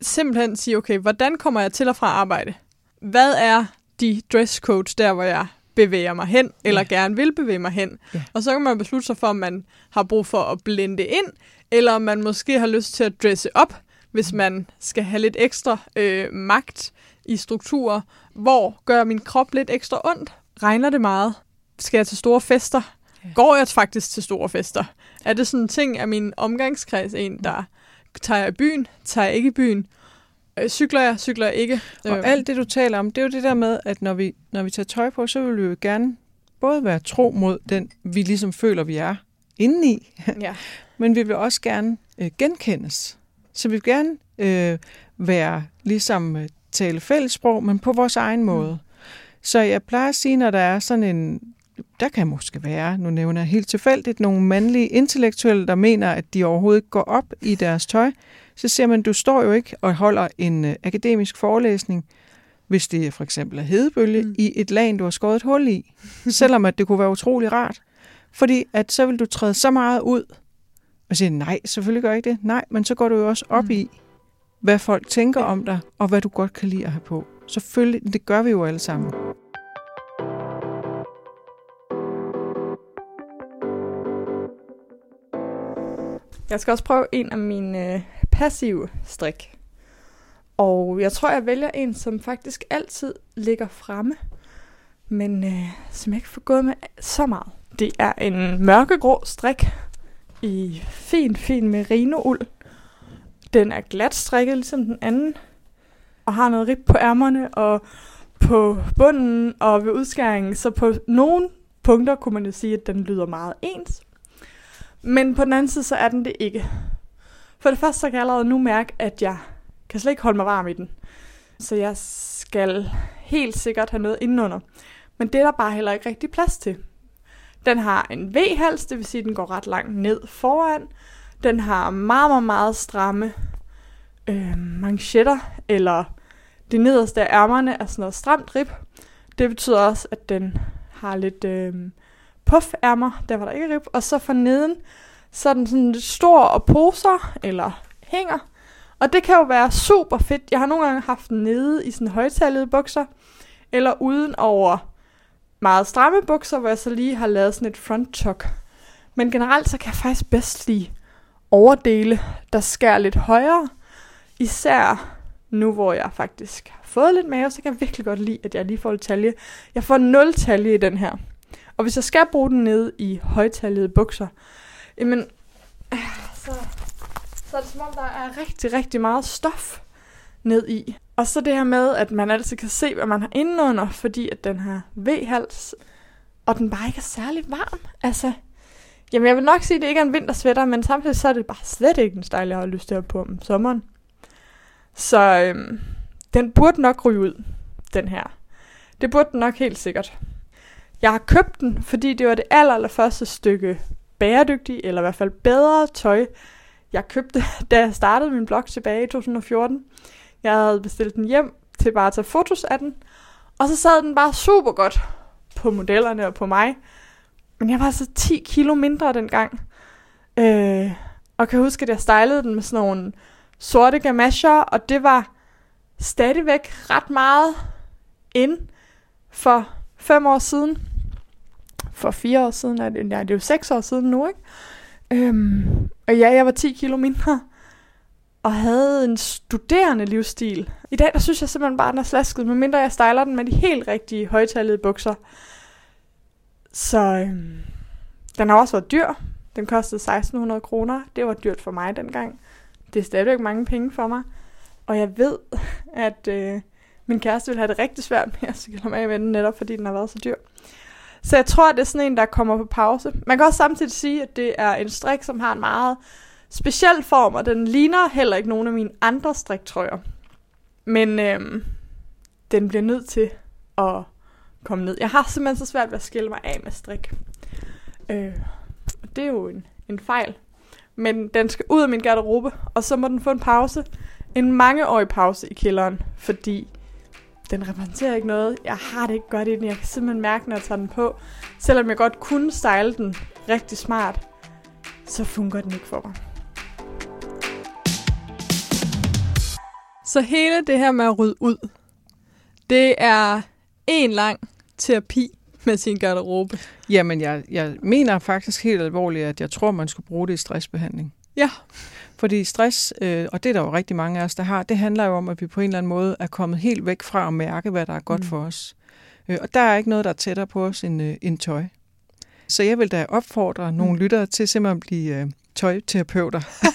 simpelthen sige, okay, hvordan kommer jeg til og fra arbejde? Hvad er de dresscodes der, hvor jeg bevæger mig hen, eller ja. gerne vil bevæge mig hen. Ja. Og så kan man beslutte sig for, om man har brug for at blende ind, eller om man måske har lyst til at dresse op, hvis mm. man skal have lidt ekstra øh, magt i strukturer. Hvor gør min krop lidt ekstra ondt? Regner det meget? Skal jeg til store fester? Ja. Går jeg faktisk til store fester? Er det sådan en ting, at min omgangskreds en, mm. der Tager jeg i byen? Tager jeg ikke i byen? Øh, cykler jeg? Cykler jeg ikke?
Og øh. alt det, du taler om, det er jo det der med, at når vi, når vi tager tøj på, så vil vi jo gerne både være tro mod den, vi ligesom føler, vi er indeni, ja. men vi vil også gerne øh, genkendes. Så vi vil gerne øh, være ligesom øh, tale fællessprog, men på vores egen mm. måde. Mm. Så jeg plejer at sige, når der er sådan en der kan måske være, nu nævner jeg helt tilfældigt, nogle mandlige intellektuelle, der mener, at de overhovedet går op i deres tøj, så siger man, du står jo ikke og holder en øh, akademisk forelæsning, hvis det for eksempel er hedebølge, mm. i et lag, du har skåret et hul i, selvom at det kunne være utrolig rart. Fordi at så vil du træde så meget ud, og sige, nej, selvfølgelig gør jeg ikke det. Nej, men så går du jo også op mm. i, hvad folk tænker om dig, og hvad du godt kan lide at have på. Selvfølgelig, det gør vi jo alle sammen.
Jeg skal også prøve en af mine øh, passive strik. Og jeg tror, jeg vælger en, som faktisk altid ligger fremme, men øh, som jeg ikke får gået med så meget. Det er en mørkegrå strik i fin, fin merino-uld. Den er glat strikket, ligesom den anden, og har noget rib på ærmerne og på bunden og ved udskæringen. Så på nogle punkter kunne man jo sige, at den lyder meget ens, men på den anden side, så er den det ikke. For det første, så kan jeg allerede nu mærke, at jeg kan slet ikke holde mig varm i den. Så jeg skal helt sikkert have noget indenunder. Men det er der bare heller ikke rigtig plads til. Den har en V-hals, det vil sige, at den går ret langt ned foran. Den har meget, meget, meget stramme øh, manchetter, eller det nederste af ærmerne er sådan noget stramt rib. Det betyder også, at den har lidt øh, puffærmer, der var der ikke rib, og så neden, så er den sådan lidt stor og poser, eller hænger. Og det kan jo være super fedt. Jeg har nogle gange haft den nede i sådan højtallede bukser, eller uden over meget stramme bukser, hvor jeg så lige har lavet sådan et front tuck. Men generelt så kan jeg faktisk bedst lide overdele, der skærer lidt højere. Især nu, hvor jeg faktisk har fået lidt mave, så kan jeg virkelig godt lide, at jeg lige får et talje. Jeg får 0 talje i den her. Og hvis jeg skal bruge den nede i højtallede bukser, jamen, så, så er det som om, der er rigtig, rigtig meget stof ned i. Og så det her med, at man altid kan se, hvad man har indenunder, fordi at den har V-hals, og den bare ikke er særlig varm. Altså, jamen jeg vil nok sige, at det ikke er en vintersvætter, men samtidig så er det bare slet ikke den stejl, jeg har lyst til at på om sommeren. Så øhm, den burde nok ryge ud, den her. Det burde den nok helt sikkert. Jeg har købt den, fordi det var det aller, aller første stykke bæredygtig, eller i hvert fald bedre tøj, jeg købte, da jeg startede min blog tilbage i 2014. Jeg havde bestilt den hjem til bare at tage fotos af den, og så sad den bare super godt på modellerne og på mig. Men jeg var så altså 10 kilo mindre dengang. Øh, og kan huske, at jeg stylede den med sådan nogle sorte gamasher, og det var stadigvæk ret meget ind for fem år siden for fire år siden, er det, nej, det er jo seks år siden nu, ikke? Øhm, og ja, jeg var 10 kilo mindre, og havde en studerende livsstil. I dag, der synes jeg simpelthen bare, at den er slasket, medmindre jeg styler den med de helt rigtige højtallede bukser. Så øhm, den har også været dyr. Den kostede 1600 kroner. Det var dyrt for mig dengang. Det er stadigvæk mange penge for mig. Og jeg ved, at øh, min kæreste ville have det rigtig svært med at skille mig af med den, netop fordi den har været så dyr. Så jeg tror, det er sådan en, der kommer på pause. Man kan også samtidig sige, at det er en strik, som har en meget speciel form, og den ligner heller ikke nogen af mine andre striktrøjer. Men øhm, den bliver nødt til at komme ned. Jeg har simpelthen så svært ved at skille mig af med strik. Øh, det er jo en, en fejl. Men den skal ud af min garderobe, og så må den få en pause. En mangeårig pause i kælderen, fordi den repræsenterer ikke noget. Jeg har det ikke godt i den. Jeg kan simpelthen mærke, når jeg tager den på. Selvom jeg godt kunne style den rigtig smart, så fungerer den ikke for mig. Så hele det her med at rydde ud, det er en lang terapi med sin garderobe.
Jamen, jeg, jeg mener faktisk helt alvorligt, at jeg tror, man skulle bruge det i stressbehandling. Ja, fordi stress, øh, og det er der jo rigtig mange af os, der har, det handler jo om, at vi på en eller anden måde er kommet helt væk fra at mærke, hvad der er godt mm. for os. Øh, og der er ikke noget, der er tættere på os end, øh, end tøj. Så jeg vil da opfordre mm. nogle lyttere til simpelthen at blive øh, tøjterapeuter.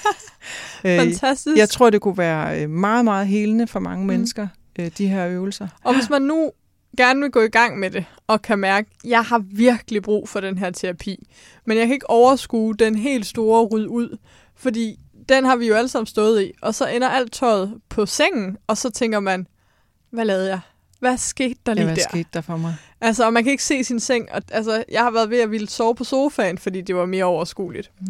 Øh, Fantastisk. Jeg tror, det kunne være øh, meget, meget helende for mange mm. mennesker, øh, de her øvelser.
Og hvis man nu gerne vil gå i gang med det, og kan mærke, at jeg har virkelig brug for den her terapi, men jeg kan ikke overskue den helt store ryd ud, fordi den har vi jo alle sammen stået i. Og så ender alt tøjet på sengen, og så tænker man, hvad lavede jeg? Hvad skete der lige ja, hvad der? skete der for mig? Altså, og man kan ikke se sin seng. Og, altså, jeg har været ved at ville sove på sofaen, fordi det var mere overskueligt. Mm.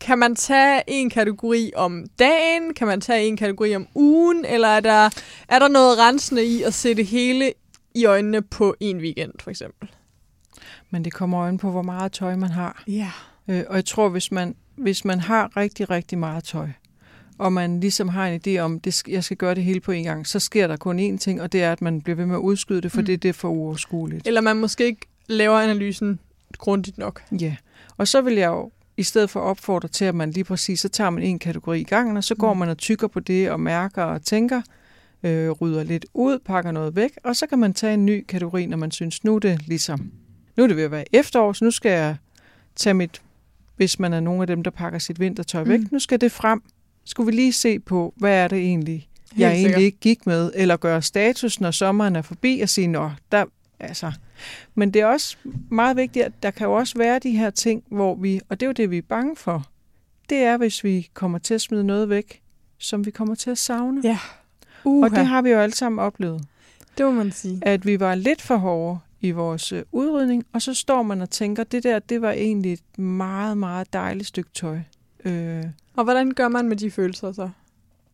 Kan man tage en kategori om dagen? Kan man tage en kategori om ugen? Eller er der, er der noget rensende i at sætte hele i øjnene på en weekend, for eksempel?
Men det kommer øjen på, hvor meget tøj man har. Ja. Yeah. Øh, og jeg tror, hvis man hvis man har rigtig, rigtig meget tøj, og man ligesom har en idé om, at jeg skal gøre det hele på en gang, så sker der kun én ting, og det er, at man bliver ved med at udskyde det, for mm. det, det er for uoverskueligt.
Eller man måske ikke laver analysen grundigt nok.
Ja, og så vil jeg jo i stedet for opfordre til, at man lige præcis, så tager man en kategori i gangen, og så går mm. man og tykker på det, og mærker og tænker, øh, rydder lidt ud, pakker noget væk, og så kan man tage en ny kategori, når man synes, nu er det ligesom, nu er det ved at være efterår, så nu skal jeg tage mit hvis man er nogle af dem, der pakker sit vintertøj væk. Mm. Nu skal det frem. Skulle vi lige se på, hvad er det egentlig, Helt jeg sikkert. egentlig ikke gik med, eller gøre status, når sommeren er forbi, og sige, nå, der, altså. Men det er også meget vigtigt, at der kan jo også være de her ting, hvor vi, og det er jo det, vi er bange for, det er, hvis vi kommer til at smide noget væk, som vi kommer til at savne. Ja. Uha. Og det har vi jo alle sammen oplevet.
Det må man sige.
At vi var lidt for hårde, i vores øh, udrydning, og så står man og tænker, det der, det var egentlig et meget, meget dejligt stykke tøj. Øh.
Og hvordan gør man med de følelser så?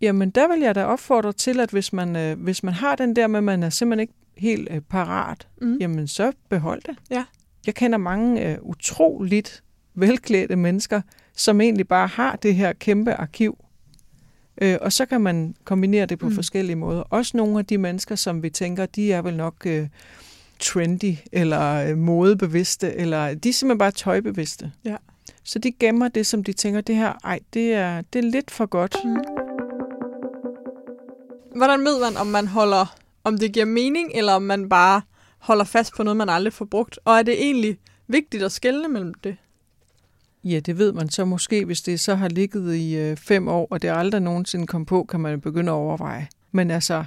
Jamen, der vil jeg da opfordre til, at hvis man, øh, hvis man har den der med, at man er simpelthen ikke helt øh, parat, mm. jamen så behold det. Ja. Jeg kender mange øh, utroligt velklædte mennesker, som egentlig bare har det her kæmpe arkiv. Øh, og så kan man kombinere det på mm. forskellige måder. Også nogle af de mennesker, som vi tænker, de er vel nok... Øh, trendy, eller øh, modebevidste, eller de er simpelthen bare tøjbevidste. Ja. Så de gemmer det, som de tænker, det her, ej, det er, det er lidt for godt. Mm.
Hvordan ved man, om man holder, om det giver mening, eller om man bare holder fast på noget, man aldrig får brugt? Og er det egentlig vigtigt at skelne mellem det?
Ja, det ved man så måske, hvis det så har ligget i øh, fem år, og det aldrig nogensinde kom på, kan man begynde at overveje. Men altså,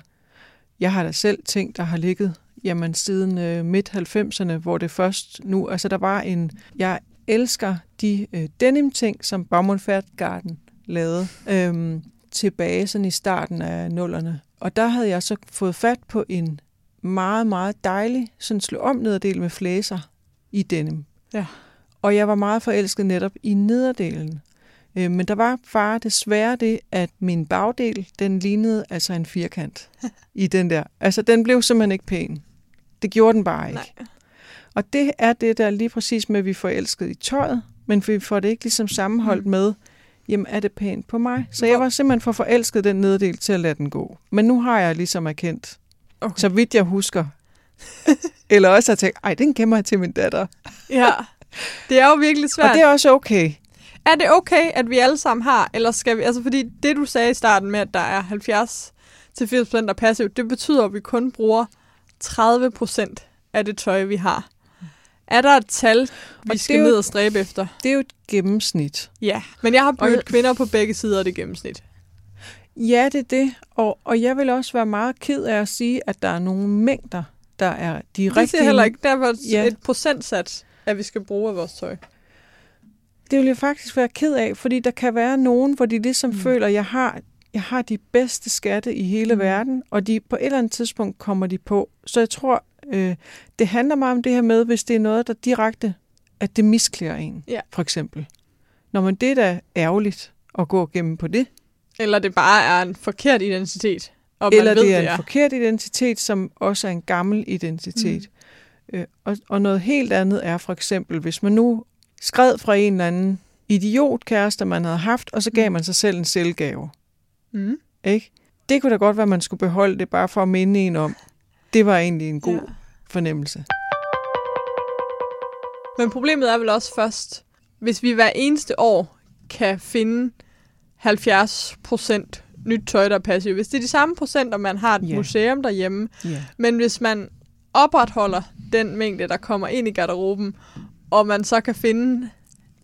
jeg har da selv ting, der har ligget jamen siden øh, midt-90'erne, hvor det først nu, altså der var en, jeg elsker de øh, denim-ting, som Baumund Færdgarden lavede øh, tilbage sådan i starten af nullerne. Og der havde jeg så fået fat på en meget, meget dejlig sådan slå om nederdel med flæser i denim. Ja. Og jeg var meget forelsket netop i nederdelen. Øh, men der var bare desværre det, at min bagdel, den lignede altså en firkant i den der. Altså, den blev simpelthen ikke pæn. Det gjorde den bare ikke. Nej. Og det er det der lige præcis med, at vi får elsket i tøjet, men vi får det ikke ligesom sammenholdt mm. med, jamen er det pænt på mig? Så Hvor? jeg var simpelthen for forelsket den neddel til at lade den gå. Men nu har jeg ligesom erkendt, okay. så vidt jeg husker. Eller også har tænkt, ej, den gemmer jeg til min datter.
ja, det er jo virkelig svært. Og
det er også okay.
Er det okay, at vi alle sammen har, eller skal vi, altså fordi det du sagde i starten med, at der er 70 til 80 procent, der er passivt, det betyder, at vi kun bruger 30 procent af det tøj, vi har. Er der et tal, vi og skal jo, ned og stræbe efter?
Det er jo et gennemsnit.
Ja, men jeg har mødt kvinder på begge sider af det gennemsnit.
Ja, det er det. Og, og jeg vil også være meget ked af at sige, at der er nogle mængder, der er de
det rigtige... Det
er
heller ikke. Der er ja. et procentsats, at vi skal bruge af vores tøj.
Det vil jeg faktisk være ked af, fordi der kan være nogen, hvor de ligesom mm. føler, at jeg har jeg har de bedste skatte i hele mm. verden, og de, på et eller andet tidspunkt kommer de på. Så jeg tror, øh, det handler meget om det her med, hvis det er noget, der direkte, at det misklæder en, ja. for eksempel. Når man det er da ærgerligt at gå igennem på det.
Eller det bare er en forkert identitet.
Og Eller man ved, det er en det er. forkert identitet, som også er en gammel identitet. Mm. Øh, og, og noget helt andet er for eksempel, hvis man nu skred fra en eller anden idiotkæreste, man havde haft, og så gav mm. man sig selv en selvgave. Mm. Ikke? Det kunne da godt være, at man skulle beholde det, bare for at minde en om, det var egentlig en god ja. fornemmelse.
Men problemet er vel også først, hvis vi hver eneste år kan finde 70 procent nyt tøj, der passer. Hvis det er de samme procenter, man har et yeah. museum derhjemme. Yeah. Men hvis man opretholder den mængde, der kommer ind i garderoben, og man så kan finde,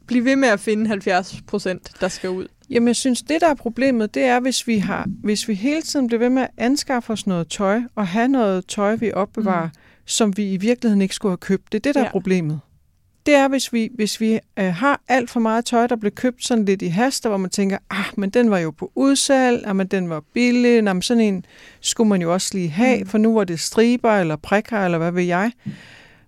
blive ved med at finde 70 procent, der skal ud.
Jamen, jeg synes, det der er problemet, det er, hvis vi, har, hvis vi hele tiden bliver ved med at anskaffe os noget tøj, og have noget tøj, vi opbevarer, mm. som vi i virkeligheden ikke skulle have købt. Det er det, der ja. er problemet. Det er, hvis vi, hvis vi øh, har alt for meget tøj, der blev købt sådan lidt i haster, hvor man tænker, ah, men den var jo på udsalg, ah, men den var billig, nah, men sådan en skulle man jo også lige have, mm. for nu var det striber eller prikker, eller hvad ved jeg. Mm.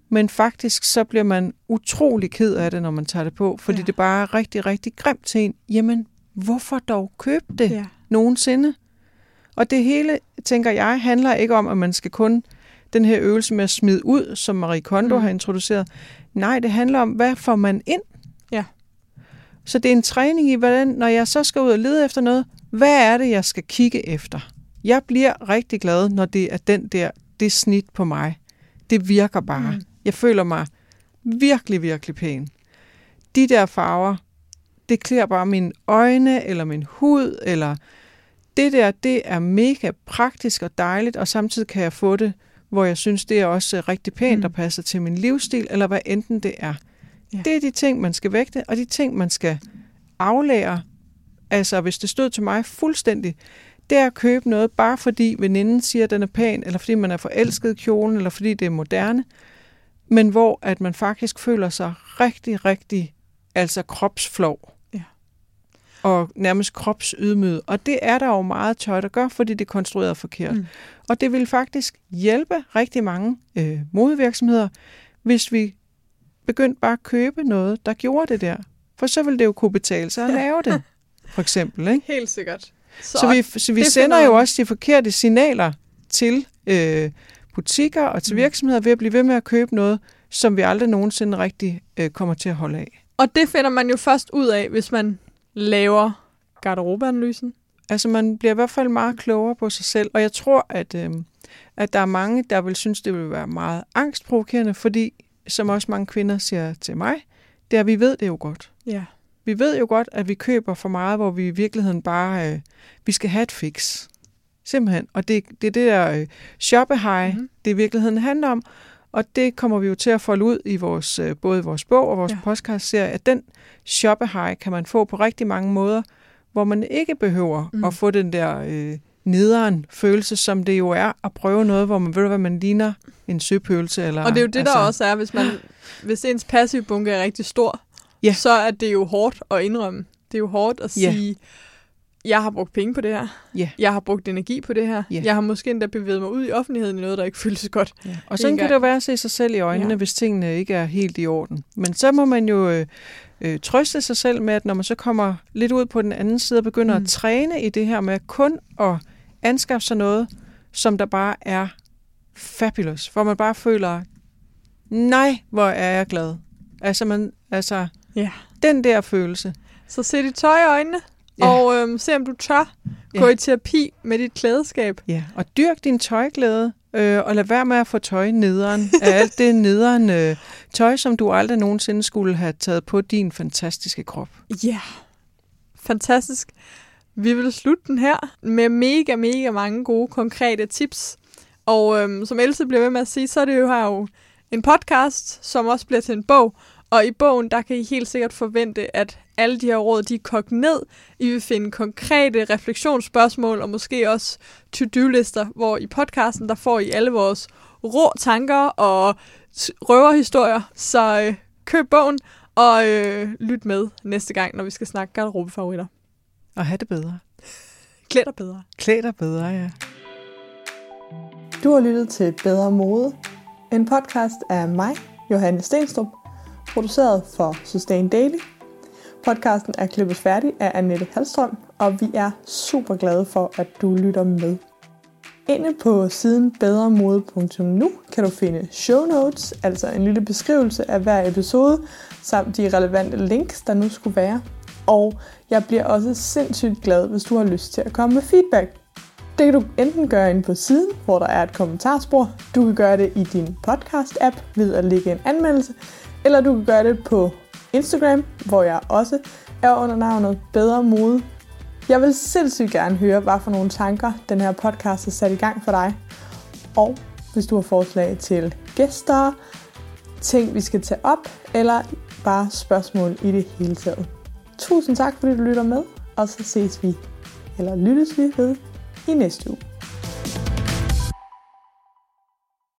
Men faktisk så bliver man utrolig ked af det, når man tager det på, fordi ja. det bare er rigtig, rigtig grimt til en. Jamen, hvorfor dog købe det ja. nogensinde? Og det hele, tænker jeg, handler ikke om, at man skal kun den her øvelse med at smide ud, som Marie Kondo mm. har introduceret. Nej, det handler om, hvad får man ind? Ja. Så det er en træning i, hvordan, når jeg så skal ud og lede efter noget, hvad er det, jeg skal kigge efter? Jeg bliver rigtig glad, når det er den der, det snit på mig. Det virker bare. Mm. Jeg føler mig virkelig, virkelig pæn. De der farver, det klæder bare mine øjne, eller min hud, eller det der, det er mega praktisk og dejligt, og samtidig kan jeg få det, hvor jeg synes, det er også øh, rigtig pænt mm. og passer til min livsstil, eller hvad enten det er. Ja. Det er de ting, man skal vægte, og de ting, man skal aflære. Altså, hvis det stod til mig fuldstændig, det er at købe noget, bare fordi veninden siger, at den er pæn, eller fordi man er forelsket i kjolen, eller fordi det er moderne, men hvor at man faktisk føler sig rigtig, rigtig altså kropsflov og nærmest kropsydmyget. Og det er der jo meget tøj, der gør, fordi det er konstrueret forkert. Mm. Og det vil faktisk hjælpe rigtig mange øh, modevirksomheder, hvis vi begyndte bare at købe noget, der gjorde det der. For så ville det jo kunne betale sig at lave det, for eksempel. Ikke?
Helt sikkert.
Så, så vi, så vi sender jo også de forkerte signaler til øh, butikker og til mm. virksomheder ved at blive ved med at købe noget, som vi aldrig nogensinde rigtig øh, kommer til at holde af.
Og det finder man jo først ud af, hvis man laver garderobeanalysen.
Altså man bliver i hvert fald meget klogere på sig selv, og jeg tror, at, øh, at der er mange, der vil synes, det vil være meget angstprovokerende, fordi, som også mange kvinder siger til mig, det er, at vi ved det jo godt. Ja. Vi ved jo godt, at vi køber for meget, hvor vi i virkeligheden bare, øh, vi skal have et fix. Simpelthen. Og det, det er det der øh, shoppehej, mm-hmm. det i virkeligheden handler om. Og det kommer vi jo til at folde ud i vores, øh, både vores bog og vores ja. podcast-serie, at den shoppehaj kan man få på rigtig mange måder, hvor man ikke behøver mm. at få den der øh, nederen følelse, som det jo er at prøve noget, hvor man ved, hvad man ligner en søpølse. Eller,
og det er jo det, altså, der også er, hvis, man, hvis ens passive bunke er rigtig stor, yeah. så er det jo hårdt at indrømme. Det er jo hårdt at sige, jeg har brugt penge på det her. Yeah. Jeg har brugt energi på det her. Yeah. Jeg har måske endda bevæget mig ud i offentligheden i noget, der ikke føles godt. Yeah.
Og sådan kan det jo være at se sig selv i øjnene, ja. hvis tingene ikke er helt i orden. Men så må man jo øh, øh, trøste sig selv med, at når man så kommer lidt ud på den anden side og begynder mm. at træne i det her med kun at anskaffe sig noget, som der bare er fabulous. Hvor man bare føler, nej, hvor er jeg glad. Altså, man, altså yeah. den der følelse.
Så se dit tøj i øjnene. Og øhm, se om du tør ja. gå i terapi med dit klædeskab.
Ja, og dyrk din tøjglæde. Øh, og lad være med at få tøj nederen. af alt det nederen øh, tøj, som du aldrig nogensinde skulle have taget på din fantastiske krop.
Ja, yeah. fantastisk. Vi vil slutte den her med mega, mega mange gode, konkrete tips. Og øhm, som Else bliver ved med at sige, så er det jo her jo en podcast, som også bliver til en bog, og i bogen, der kan I helt sikkert forvente, at alle de her råd, de er kogt ned. I vil finde konkrete refleksionsspørgsmål og måske også to-do-lister, hvor i podcasten, der får I alle vores rå tanker og røverhistorier. Så øh, køb bogen og øh, lyt med næste gang, når vi skal snakke garderobefavoritter. Og have det bedre. Klæd dig bedre. Klæd dig bedre, ja. Du har lyttet til Bedre Mode, en podcast af mig, Johanne Stenstrup, produceret for Sustain Daily. Podcasten er klippet færdig af Annette Halstrøm, og vi er super glade for, at du lytter med. Inde på siden bedremode.nu kan du finde show notes, altså en lille beskrivelse af hver episode, samt de relevante links, der nu skulle være. Og jeg bliver også sindssygt glad, hvis du har lyst til at komme med feedback. Det kan du enten gøre inde på siden, hvor der er et kommentarspor. Du kan gøre det i din podcast-app ved at lægge en anmeldelse. Eller du kan gøre det på Instagram, hvor jeg også er under navnet Bedre Mode. Jeg vil sindssygt gerne høre, hvad for nogle tanker den her podcast er sat i gang for dig. Og hvis du har forslag til gæster, ting vi skal tage op, eller bare spørgsmål i det hele taget. Tusind tak, fordi du lytter med, og så ses vi, eller lyttes vi ved, i næste uge.